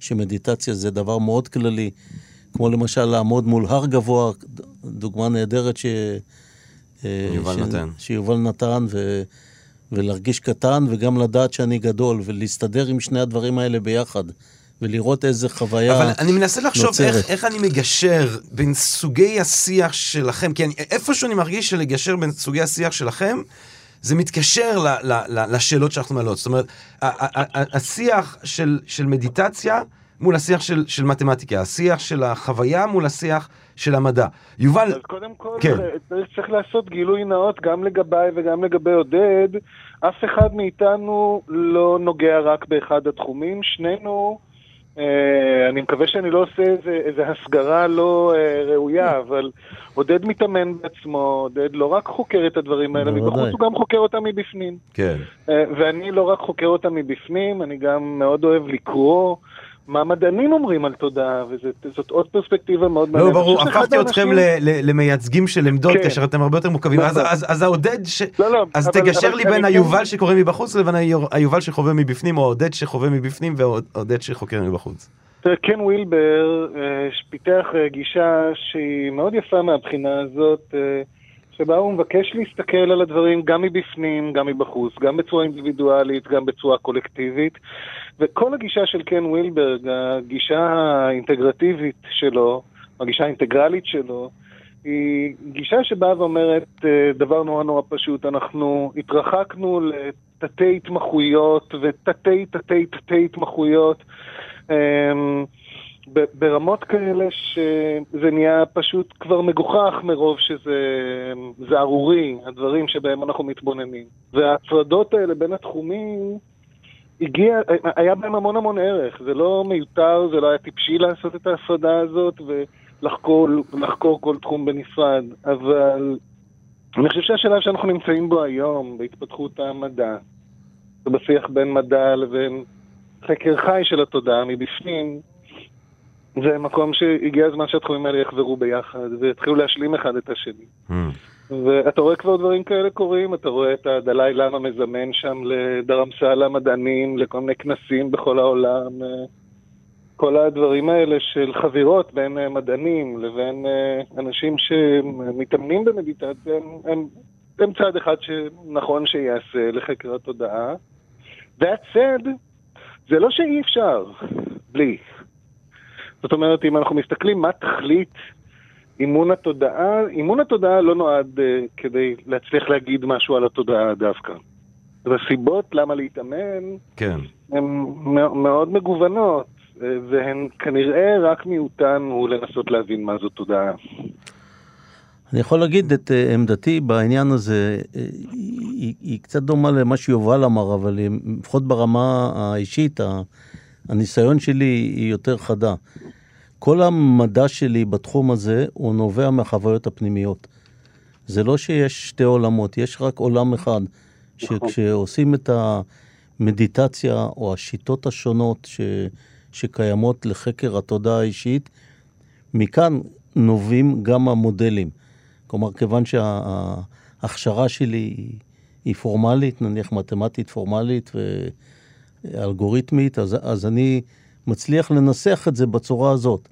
שמדיטציה זה דבר מאוד כללי, כמו למשל לעמוד מול הר גבוה, דוגמה נהדרת ש... אה, יובל ש... נתן. שיובל נתן, ו... ולהרגיש קטן וגם לדעת שאני גדול, ולהסתדר עם שני הדברים האלה ביחד, ולראות איזה חוויה אבל אני מנסה לחשוב נוצרת. איך, איך אני מגשר בין סוגי השיח שלכם, כי אני, איפשהו אני מרגיש שלגשר בין סוגי השיח שלכם, זה מתקשר ל, ל, ל, לשאלות שאנחנו מעלות. זאת אומרת, השיח של, של מדיטציה מול השיח של, של מתמטיקה, השיח של החוויה מול השיח של המדע. יובל, אז קודם כל, כן. צריך, צריך לעשות גילוי נאות גם לגביי וגם לגבי עודד. אף אחד מאיתנו לא נוגע רק באחד התחומים. שנינו, אה, אני מקווה שאני לא עושה איזה, איזה הסגרה לא אה, ראויה, אבל עודד מתאמן בעצמו, עודד לא רק חוקר את הדברים האלה. מבחוץ, הוא גם חוקר אותם מבפנים. כן. אה, ואני לא רק חוקר אותם מבפנים, אני גם מאוד אוהב לקרוא. מה מדענים אומרים על תודעה, וזאת עוד פרספקטיבה מאוד לא, מעניינת. ברור, חושב שאחד הפכתי אתכם האנשים- ל- ל- למייצגים של עמדות, כן. כאשר אתם הרבה יותר מורכבים. אז- נכון. אז אז העודד ש... לא, לא, אז תגשר לי בין כן- היובל שקורא מבחוץ לבין היובל שחווה מבפנים, או העודד שחווה מבפנים והעודד שחוקר מבחוץ. תראה, קן ווילבר אה, פיתח אה, גישה שהיא מאוד יפה מהבחינה הזאת, אה, שבה הוא מבקש להסתכל על הדברים גם מבפנים, גם מבחוץ, גם בצורה אינדיבידואלית, גם בצורה קולקטיבית. וכל הגישה של קן ווילברג, הגישה האינטגרטיבית שלו, הגישה האינטגרלית שלו, היא גישה שבאה ואומרת אה, דבר נורא נורא פשוט, אנחנו התרחקנו לתתי התמחויות ותתי תתי תתי התמחויות. אמ, ברמות כאלה שזה נהיה פשוט כבר מגוחך מרוב שזה זה ארורי, הדברים שבהם אנחנו מתבוננים. וההפרדות האלה בין התחומים, הגיע, היה בהם המון המון ערך. זה לא מיותר, זה לא היה טיפשי לעשות את ההפרדה הזאת ולחקור לחקור כל תחום בנפרד. אבל אני חושב שהשלב שאנחנו נמצאים בו היום, בהתפתחות המדע, ובשיח בין מדע לבין חקר חי של התודעה מבפנים, זה מקום שהגיע הזמן שהתחומים האלה יחברו ביחד ויתחילו להשלים אחד את השני. ואתה רואה כבר דברים כאלה קורים, אתה רואה את הדלאי למה מזמן שם לדרמסלה מדענים, לכל מיני כנסים בכל העולם. אה, כל הדברים האלה של חבירות בין אה, מדענים לבין אה, אנשים שמתאמנים במדיטציה, הם, הם, הם צעד אחד שנכון שייעשה לחקר התודעה. That said, זה לא שאי אפשר בלי. זאת אומרת, אם אנחנו מסתכלים מה תכלית אימון התודעה, אימון התודעה לא נועד אה, כדי להצליח להגיד משהו על התודעה דווקא. והסיבות למה להתאמן כן. הן מא- מאוד מגוונות, אה, והן כנראה רק מיעוטן הוא לנסות להבין מה זו תודעה. אני יכול להגיד את אה, עמדתי בעניין הזה, אה, היא, היא, קצת דומה למה שיובל אמר, אבל היא, לפחות ברמה האישית, הניסיון שלי היא יותר חדה. כל המדע שלי בתחום הזה, הוא נובע מהחוויות הפנימיות. זה לא שיש שתי עולמות, יש רק עולם אחד, שכשעושים את המדיטציה או השיטות השונות ש, שקיימות לחקר התודעה האישית, מכאן נובעים גם המודלים. כלומר, כיוון שההכשרה שלי היא, היא פורמלית, נניח מתמטית פורמלית ואלגוריתמית, אז, אז אני מצליח לנסח את זה בצורה הזאת,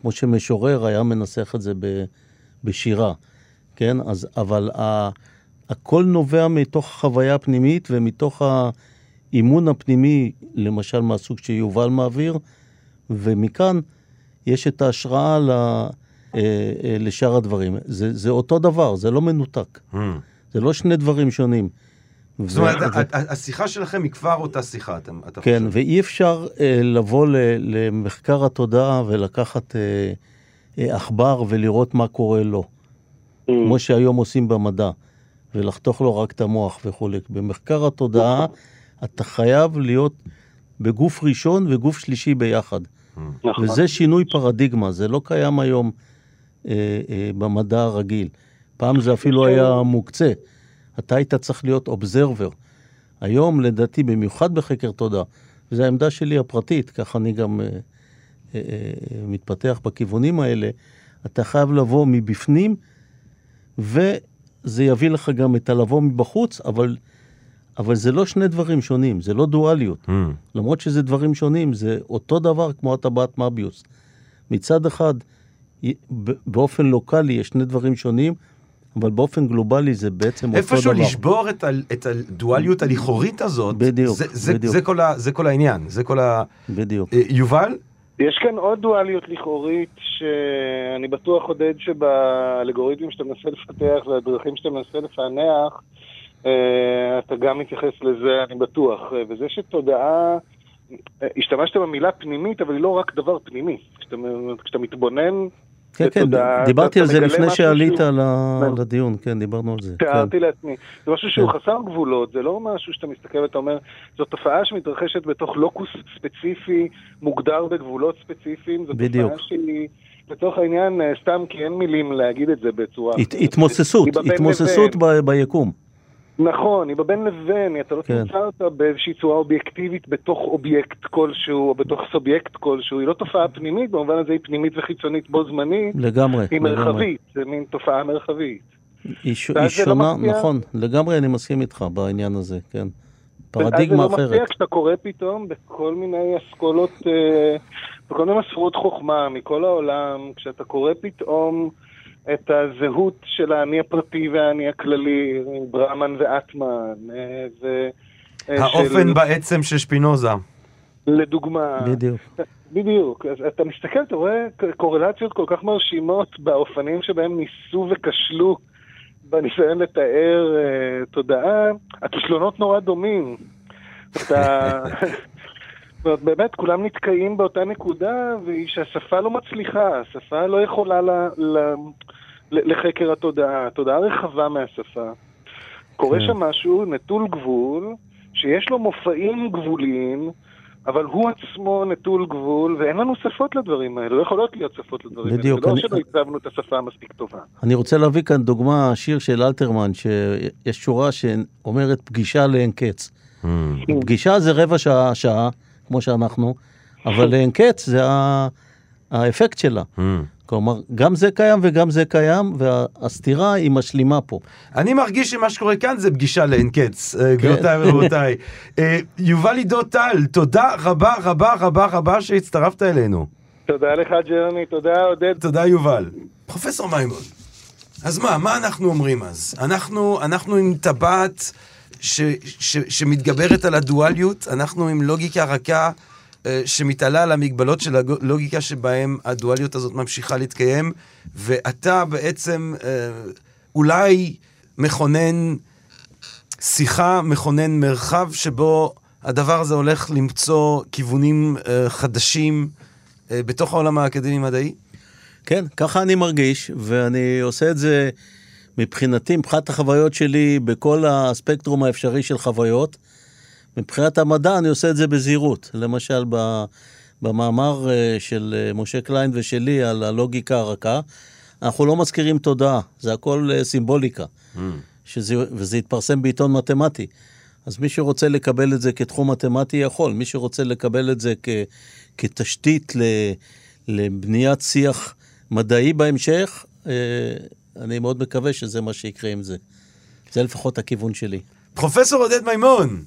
כמו שמשורר היה מנסח את זה ב, בשירה, כן? אז, אבל ה, הכל נובע מתוך החוויה הפנימית ומתוך האימון הפנימי, למשל מהסוג שיובל מעביר, ומכאן יש את ההשראה ל, אה, אה, לשאר הדברים. זה, זה אותו דבר, זה לא מנותק. Hmm. זה לא שני דברים שונים. זאת אומרת, השיחה שלכם היא כבר אותה שיחה, אתה אתה כן, חושב. ואי אפשר אה, לבוא ל, למחקר התודעה ולקחת אה, אה, עכבר ולראות מה קורה לו, כמו שהיום עושים במדע, ולחתוך לו רק את המוח וכולי. במחקר התודעה אתה חייב להיות בגוף ראשון וגוף שלישי ביחד. נכון. וזה שינוי פרדיגמה, זה לא קיים היום אה, אה, במדע הרגיל. פעם זה אפילו היה מוקצה. אתה היית צריך להיות אובזרבר. היום, לדעתי, במיוחד בחקר תודה, וזו העמדה שלי הפרטית, ככה אני גם אה, אה, אה, מתפתח בכיוונים האלה, אתה חייב לבוא מבפנים, וזה יביא לך גם את הלבוא מבחוץ, אבל, אבל זה לא שני דברים שונים, זה לא דואליות. Hmm. למרות שזה דברים שונים, זה אותו דבר כמו הטבעת מביוס. מצד אחד, באופן לוקאלי יש שני דברים שונים, אבל באופן גלובלי זה בעצם אותו דבר. איפשהו לשבור את, ה, את הדואליות הלכאורית הזאת, בדיוק, זה, זה, בדיוק. זה, כל ה, זה כל העניין, זה כל ה... בדיוק. אה, יובל? יש כאן עוד דואליות לכאורית שאני בטוח, עודד, שבאלגוריתמים שאתה מנסה לפתח והדרכים שאתה מנסה לפענח, אה, אתה גם מתייחס לזה, אני בטוח. אה, וזה שתודעה, השתמשת במילה פנימית, אבל היא לא רק דבר פנימי. כשאתה, כשאתה מתבונן, כן, כן, דיברתי על זה לפני שעלית כן. לדיון, כן, דיברנו על זה. כן. תיארתי לעצמי. זה משהו שהוא כן. חסר גבולות, זה לא משהו שאתה מסתכל ואתה אומר, זו תופעה שמתרחשת בתוך לוקוס ספציפי, מוגדר בגבולות ספציפיים, זו בדיוק. תופעה שהיא, לצורך העניין, אה, סתם כי אין מילים להגיד את זה בצורה... התמוססות, התמוססות ביקום. נכון, היא בבין לבין, אתה לא כן. תמצא אותה באיזושהי צורה אובייקטיבית בתוך אובייקט כלשהו, או בתוך סובייקט כלשהו, היא לא תופעה פנימית, במובן הזה היא פנימית וחיצונית בו זמנית, לגמרי, היא לגמרי. מרחבית, זה מין תופעה מרחבית. היא ש- ואז היא לא שונה, מפתיע. נכון, לגמרי אני מסכים איתך בעניין הזה, כן. ואז פרדיגמה זה לא מפתיע אחרת. כשאתה קורא פתאום בכל מיני אסכולות, אה, בכל מיני מסורות חוכמה מכל העולם, כשאתה קורא פתאום את הזהות של האני הפרטי והאני הכללי, ברמן ואטמן, אה, ו... אה, האופן של- בעצם של שפינוזה. לדוגמה, בדיוק. בדיוק, אז אתה מסתכל, אתה רואה קורלציות כל כך מרשימות באופנים שבהם ניסו וכשלו בניסיון לתאר אה, תודעה, הכישלונות נורא דומים. אתה... זאת באמת, כולם נתקעים באותה נקודה, והיא שהשפה לא מצליחה, השפה לא יכולה ל, ל, ל, לחקר התודעה, התודעה רחבה מהשפה. קורה כן. שם משהו נטול גבול, שיש לו מופעים גבוליים, אבל הוא עצמו נטול גבול, ואין לנו שפות לדברים האלה, לא יכולות להיות שפות לדברים בדיוק, האלה. זה אני- לא שלא הצבנו את השפה המספיק טובה. אני רוצה להביא כאן דוגמה, שיר של אלתרמן, שיש שורה שאומרת פגישה לאין קץ. Hmm. פגישה זה רבע שעה, שעה, כמו שאנחנו, אבל לאין קץ זה האפקט שלה. Hmm. כלומר, גם זה קיים וגם זה קיים, והסתירה היא משלימה פה. אני מרגיש שמה שקורה כאן זה פגישה לאין קץ, כן. אה, גבירותיי ורבותיי. אה, יובל עידו טל, תודה רבה רבה רבה רבה שהצטרפת אלינו. תודה לך, ג'רמי, תודה, עודד. תודה יובל. פרופסור מימון, אז מה, מה אנחנו אומרים אז? אנחנו, אנחנו עם טבעת ש, ש, שמתגברת על הדואליות, אנחנו עם לוגיקה רכה אה, שמתעלה על המגבלות של הלוגיקה שבהם הדואליות הזאת ממשיכה להתקיים, ואתה בעצם אה, אולי מכונן שיחה, מכונן מרחב שבו הדבר הזה הולך למצוא כיוונים אה, חדשים בתוך העולם האקדמי-מדעי? כן, ככה אני מרגיש, ואני עושה את זה מבחינתי, מבחינת החוויות שלי, בכל הספקטרום האפשרי של חוויות. מבחינת המדע אני עושה את זה בזהירות. למשל, במאמר אה, של אה, משה קליין ושלי על הלוגיקה הרכה, אנחנו לא מזכירים תודעה, זה הכל אה, סימבוליקה. שזה, וזה התפרסם בעיתון מתמטי. אז מי שרוצה לקבל את זה כתחום מתמטי יכול, מי שרוצה לקבל את זה כ, כתשתית ל, לבניית שיח מדעי בהמשך, אני מאוד מקווה שזה מה שיקרה עם זה. זה לפחות הכיוון שלי. פרופסור עודד מימון,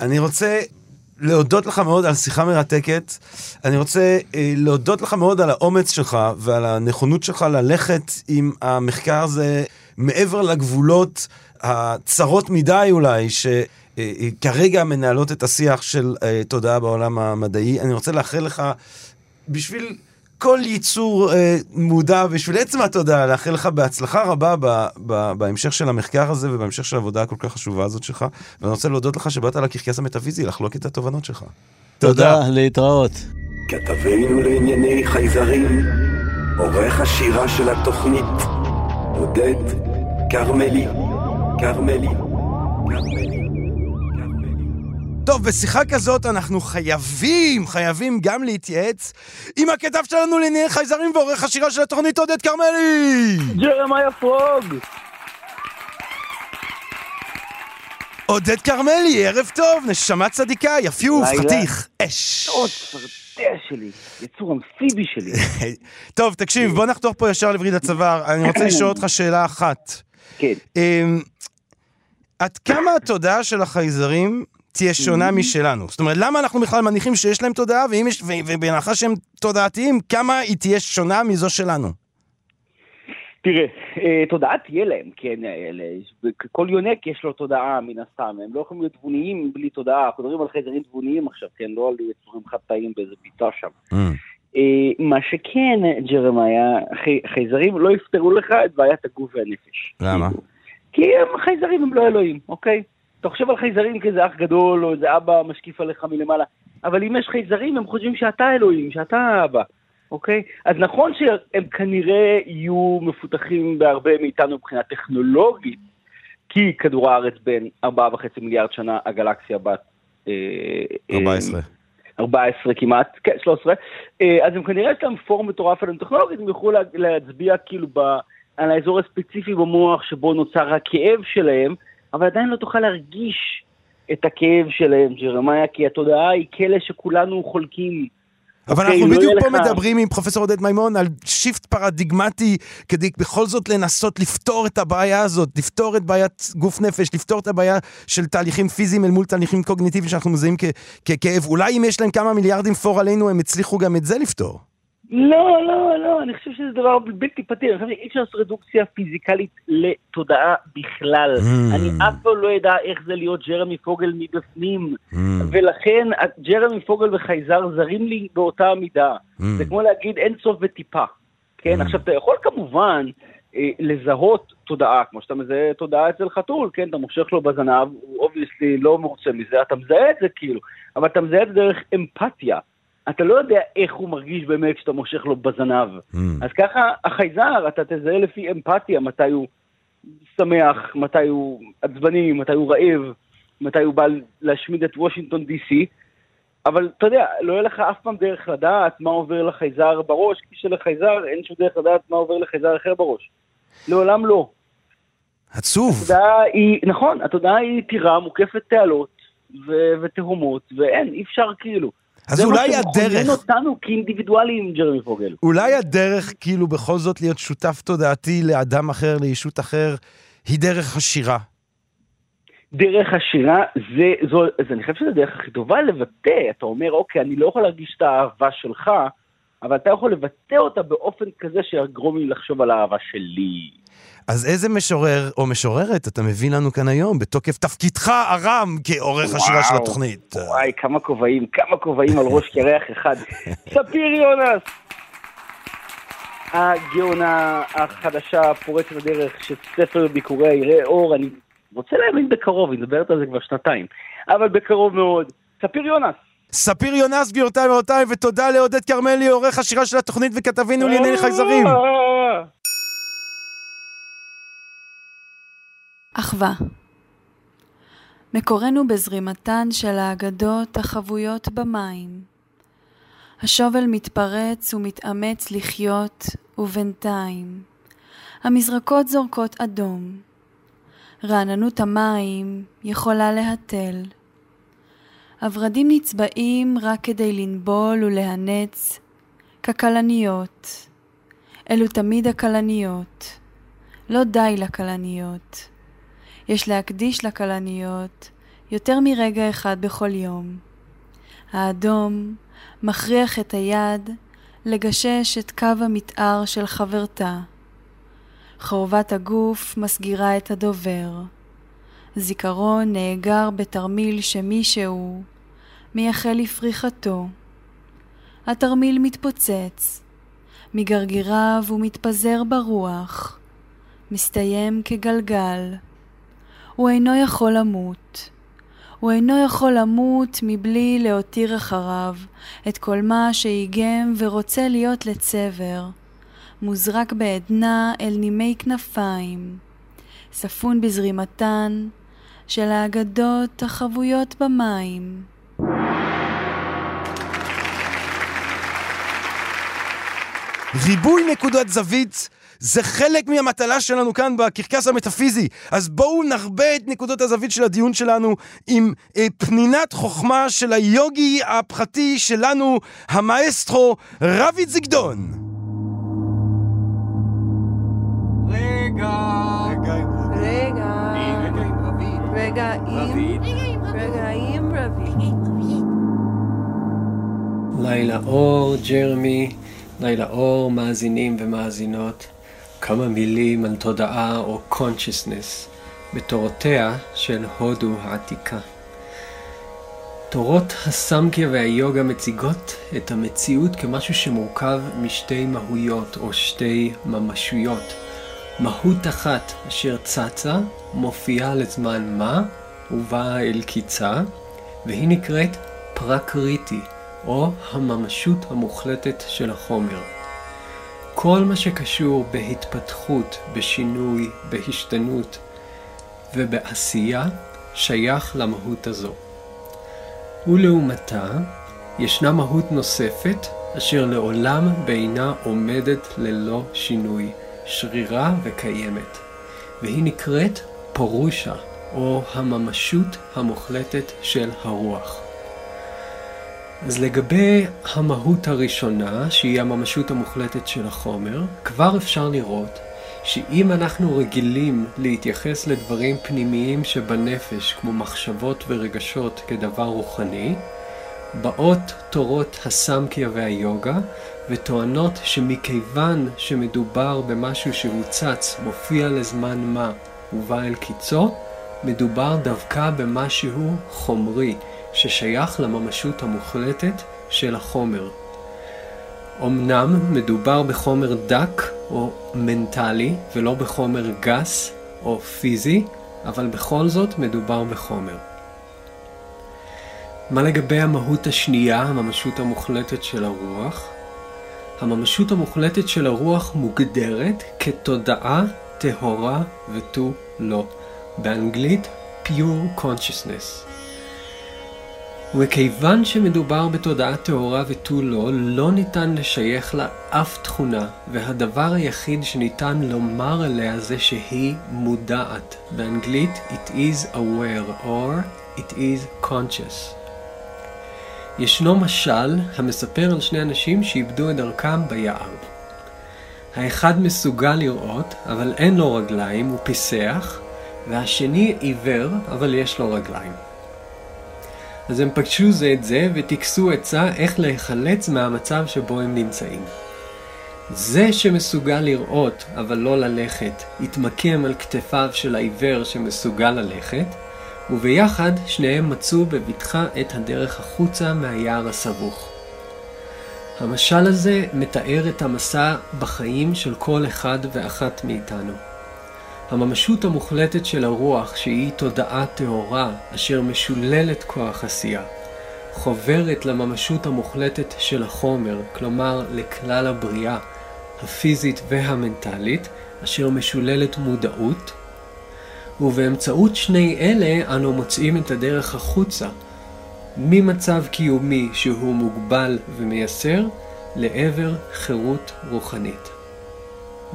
אני רוצה להודות לך מאוד על שיחה מרתקת. אני רוצה אה, להודות לך מאוד על האומץ שלך ועל הנכונות שלך ללכת עם המחקר הזה מעבר לגבולות הצרות מדי אולי, שכרגע מנהלות את השיח של אה, תודעה בעולם המדעי. אני רוצה לאחל לך, בשביל... כל ייצור אה, מודע בשביל עצם התודעה, לאחל לך בהצלחה רבה ב, ב, בהמשך של המחקר הזה ובהמשך של העבודה הכל כך חשובה הזאת שלך. ואני רוצה להודות לך שבאת לקרקס המטאפיזי לחלוק את התובנות שלך. תודה, להתראות. כתבנו לענייני חייזרים, עורך השירה של התוכנית, עודד כרמלי, כרמלי, כרמלי. טוב, בשיחה כזאת אנחנו חייבים, חייבים גם להתייעץ עם הכתב שלנו לענייני חייזרים ועורך השירה של התוכנית עודד כרמלי! ג'רמיה פרוג! עודד כרמלי, ערב טוב, נשמה צדיקה, יפיוף. חתיך, אש. עוד שלי, יצור אמפיבי שלי. טוב, תקשיב, בוא נחתוך פה ישר לווריד הצוואר. אני רוצה לשאול אותך שאלה אחת. כן. אמ, עד כמה התודעה של החייזרים תהיה שונה משלנו? זאת אומרת, למה אנחנו בכלל מניחים שיש להם תודעה, יש- ו- ובהנחה שהם תודעתיים, כמה היא תהיה שונה מזו שלנו? תראה, אה, תודעה תהיה להם, כן, אה, כל יונק יש לו תודעה מן הסתם, הם לא יכולים להיות תבוניים בלי תודעה, אנחנו מדברים על חייזרים תבוניים עכשיו, כן, לא על יצורים חד-תאיים באיזה ביצה שם. אה, מה שכן, ג'רמיה, חי- חייזרים לא יפתרו לך את בעיית הגוף והנפש. למה? כי הם חייזרים, הם לא אלוהים, אוקיי? אתה חושב על חייזרים כאיזה אח גדול, או איזה אבא משקיף עליך מלמעלה, אבל אם יש חייזרים, הם חושבים שאתה אלוהים, שאתה האבא, אוקיי? אז נכון שהם כנראה יהיו מפותחים בהרבה מאיתנו מבחינה טכנולוגית, כי כדור הארץ בין 4.5 מיליארד שנה, הגלקסיה בת... אה, אה, 14. 14 כמעט, כן, 13, אה, אז הם כנראה יש להם פורום מטורף עליהם טכנולוגית, הם יוכלו לה- להצביע כאילו ב, על האזור הספציפי במוח שבו נוצר הכאב שלהם, אבל עדיין לא תוכל להרגיש את הכאב שלהם, ג'רמיה, כי התודעה היא כלא שכולנו חולקים. אבל אוקיי, אנחנו לא בדיוק פה לך- מדברים עם פרופסור עודד מימון על shift פרדיגמטי, כדי בכל זאת לנסות לפתור את הבעיה הזאת, לפתור את בעיית גוף נפש, לפתור את הבעיה של תהליכים פיזיים אל מול תהליכים קוגניטיביים שאנחנו מזהים ככאב. אולי אם יש להם כמה מיליארדים פער עלינו, הם הצליחו גם את זה לפתור. לא, לא, לא, אני חושב שזה דבר בלתי פתיר, אני חושב שאי אפשר לעשות רדוקציה פיזיקלית לתודעה בכלל. Mm. אני אף פעם לא אדע איך זה להיות ג'רמי פוגל מבפנים. Mm. ולכן ג'רמי פוגל וחייזר זרים לי באותה מידה. Mm. זה כמו להגיד אין סוף וטיפה. כן, עכשיו אתה יכול כמובן אה, לזהות תודעה, כמו שאתה מזהה תודעה אצל חתול, כן, אתה מושך לו בזנב, הוא obviously לא מרוצה מזה, אתה מזהה את זה כאילו, אבל אתה מזהה את זה דרך אמפתיה. אתה לא יודע איך הוא מרגיש באמת כשאתה מושך לו בזנב. Mm. אז ככה החייזר, אתה תזהה לפי אמפתיה מתי הוא שמח, מתי הוא עצבני, מתי הוא רעב, מתי הוא בא להשמיד את וושינגטון די.סי, אבל אתה יודע, לא יהיה לך אף פעם דרך לדעת מה עובר לחייזר בראש, כי שלחייזר אין שום דרך לדעת מה עובר לחייזר אחר בראש. לעולם לא. עצוב. התודעה היא, נכון, התודעה היא טירה מוקפת תעלות ו- ותהומות, ואין, אי אפשר כאילו. אז זה אולי מה שמכונן הדרך, אותנו כאינדיבידואלים, ג'רמי פוגל. אולי הדרך כאילו בכל זאת להיות שותף תודעתי לאדם אחר, לישות אחר, היא דרך השירה. דרך השירה, זה, זו, זה, אני חושב שזו הדרך הכי טובה לבטא. אתה אומר, אוקיי, אני לא יכול להרגיש את האהבה שלך, אבל אתה יכול לבטא אותה באופן כזה שיגרום לי לחשוב על האהבה שלי. אז איזה משורר או משוררת אתה מביא לנו כאן היום, בתוקף תפקידך הרם כעורך השירה של התוכנית? וואי, כמה כובעים, כמה כובעים על ראש קרח אחד. ספיר יונס! הגאונה החדשה, פורצת הדרך, של ספר ביקורי יראה אור, אני רוצה להאמין בקרוב, היא מדברת על זה כבר שנתיים, אבל בקרוב מאוד. ספיר יונס! ספיר יונס, גבירותיי ורבותיי, ותודה לעודד כרמלי, עורך השירה של התוכנית וכתבינו לענייני חייזרים. אחווה מקורנו בזרימתן של האגדות החבויות במים. השובל מתפרץ ומתאמץ לחיות, ובינתיים המזרקות זורקות אדום. רעננות המים יכולה להתל. הורדים נצבעים רק כדי לנבול ולהנץ, ככלניות. אלו תמיד הכלניות. לא די לכלניות. יש להקדיש לכלניות יותר מרגע אחד בכל יום. האדום מכריח את היד לגשש את קו המתאר של חברתה. חורבת הגוף מסגירה את הדובר. זיכרון נאגר בתרמיל שמישהו מייחל לפריחתו. התרמיל מתפוצץ, מגרגיריו ומתפזר ברוח, מסתיים כגלגל. הוא אינו יכול למות. הוא אינו יכול למות מבלי להותיר אחריו את כל מה שאיגם ורוצה להיות לצבר, מוזרק בעדנה אל נימי כנפיים, ספון בזרימתן של האגדות החבויות במים. ריבוי נקודת זווית זה חלק מהמטלה שלנו כאן בקרקס המטאפיזי. אז בואו נרבה את נקודות הזווית של הדיון שלנו עם אה, פנינת חוכמה של היוגי הפחתי שלנו, המאסטרו רביד זיגדון. רגע. רגע. רגע עם רגע עם רביד. לילה אור, ג'רמי, לילה אור, מאזינים ומאזינות. כמה מילים על תודעה או consciousness בתורותיה של הודו העתיקה. תורות הסמקיה והיוגה מציגות את המציאות כמשהו שמורכב משתי מהויות או שתי ממשויות. מהות אחת אשר צצה, מופיעה לזמן מה, ובאה אל קיצה, והיא נקראת פרקריטי, או הממשות המוחלטת של החומר. כל מה שקשור בהתפתחות, בשינוי, בהשתנות ובעשייה, שייך למהות הזו. ולעומתה, ישנה מהות נוספת, אשר לעולם בעינה עומדת ללא שינוי, שרירה וקיימת, והיא נקראת פורושה, או הממשות המוחלטת של הרוח. אז לגבי המהות הראשונה, שהיא הממשות המוחלטת של החומר, כבר אפשר לראות שאם אנחנו רגילים להתייחס לדברים פנימיים שבנפש, כמו מחשבות ורגשות, כדבר רוחני, באות תורות הסמקיה והיוגה וטוענות שמכיוון שמדובר במשהו שהוא צץ, מופיע לזמן מה ובא אל קיצו, מדובר דווקא במשהו חומרי, ששייך לממשות המוחלטת של החומר. אמנם מדובר בחומר דק או מנטלי ולא בחומר גס או פיזי, אבל בכל זאת מדובר בחומר. מה לגבי המהות השנייה, הממשות המוחלטת של הרוח? הממשות המוחלטת של הרוח מוגדרת כתודעה טהורה ותו לא. באנגלית pure consciousness. וכיוון שמדובר בתודעה טהורה ותו לא, לא ניתן לשייך לה אף תכונה, והדבר היחיד שניתן לומר עליה זה שהיא מודעת. באנגלית it is aware or it is conscious. ישנו משל המספר על שני אנשים שאיבדו את דרכם ביער. האחד מסוגל לראות, אבל אין לו רגליים, הוא פיסח, והשני עיוור, אבל יש לו רגליים. אז הם פגשו זה את זה וטיכסו עצה איך להיחלץ מהמצב שבו הם נמצאים. זה שמסוגל לראות אבל לא ללכת, התמקם על כתפיו של העיוור שמסוגל ללכת, וביחד שניהם מצאו בבטחה את הדרך החוצה מהיער הסבוך. המשל הזה מתאר את המסע בחיים של כל אחד ואחת מאיתנו. הממשות המוחלטת של הרוח, שהיא תודעה טהורה, אשר משוללת כוח עשייה, חוברת לממשות המוחלטת של החומר, כלומר לכלל הבריאה, הפיזית והמנטלית, אשר משוללת מודעות, ובאמצעות שני אלה אנו מוצאים את הדרך החוצה, ממצב קיומי שהוא מוגבל ומייסר, לעבר חירות רוחנית.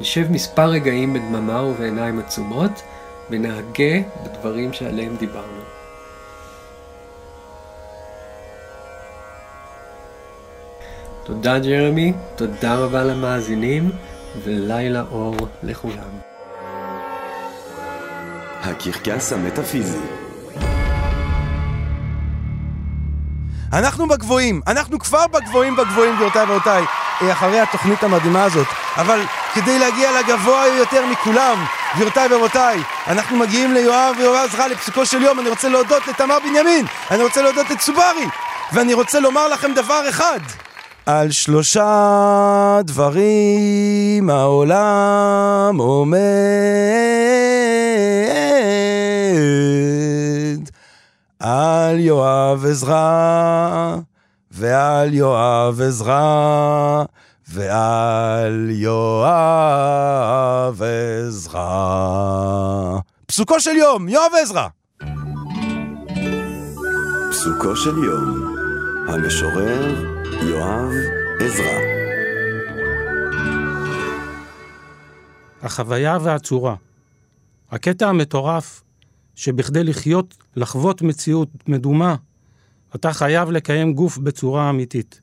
נשב מספר רגעים בדממה ובעיניים עצומות, ונהגה בדברים שעליהם דיברנו. תודה ג'רמי, תודה רבה למאזינים, ולילה אור לכולם. הקרקס המטאפיזי אנחנו בגבוהים, אנחנו כבר בגבוהים בגבוהים, גבירותיי ורבותיי, אה, אחרי התוכנית המדהימה הזאת. אבל כדי להגיע לגבוה יותר מכולם, גבירותיי ורבותיי, אנחנו מגיעים ליואב ויואב עזרא לפסוקו של יום. אני רוצה להודות לתמר בנימין, אני רוצה להודות לצוברי, ואני רוצה לומר לכם דבר אחד. על שלושה דברים העולם עומד. על יואב עזרא, ועל יואב עזרא, ועל יואב עזרא. פסוקו של יום, יואב עזרא. פסוקו של יום המשורר יואב עזרא החוויה והצורה. הקטע המטורף שבכדי לחיות, לחוות מציאות מדומה, אתה חייב לקיים גוף בצורה אמיתית.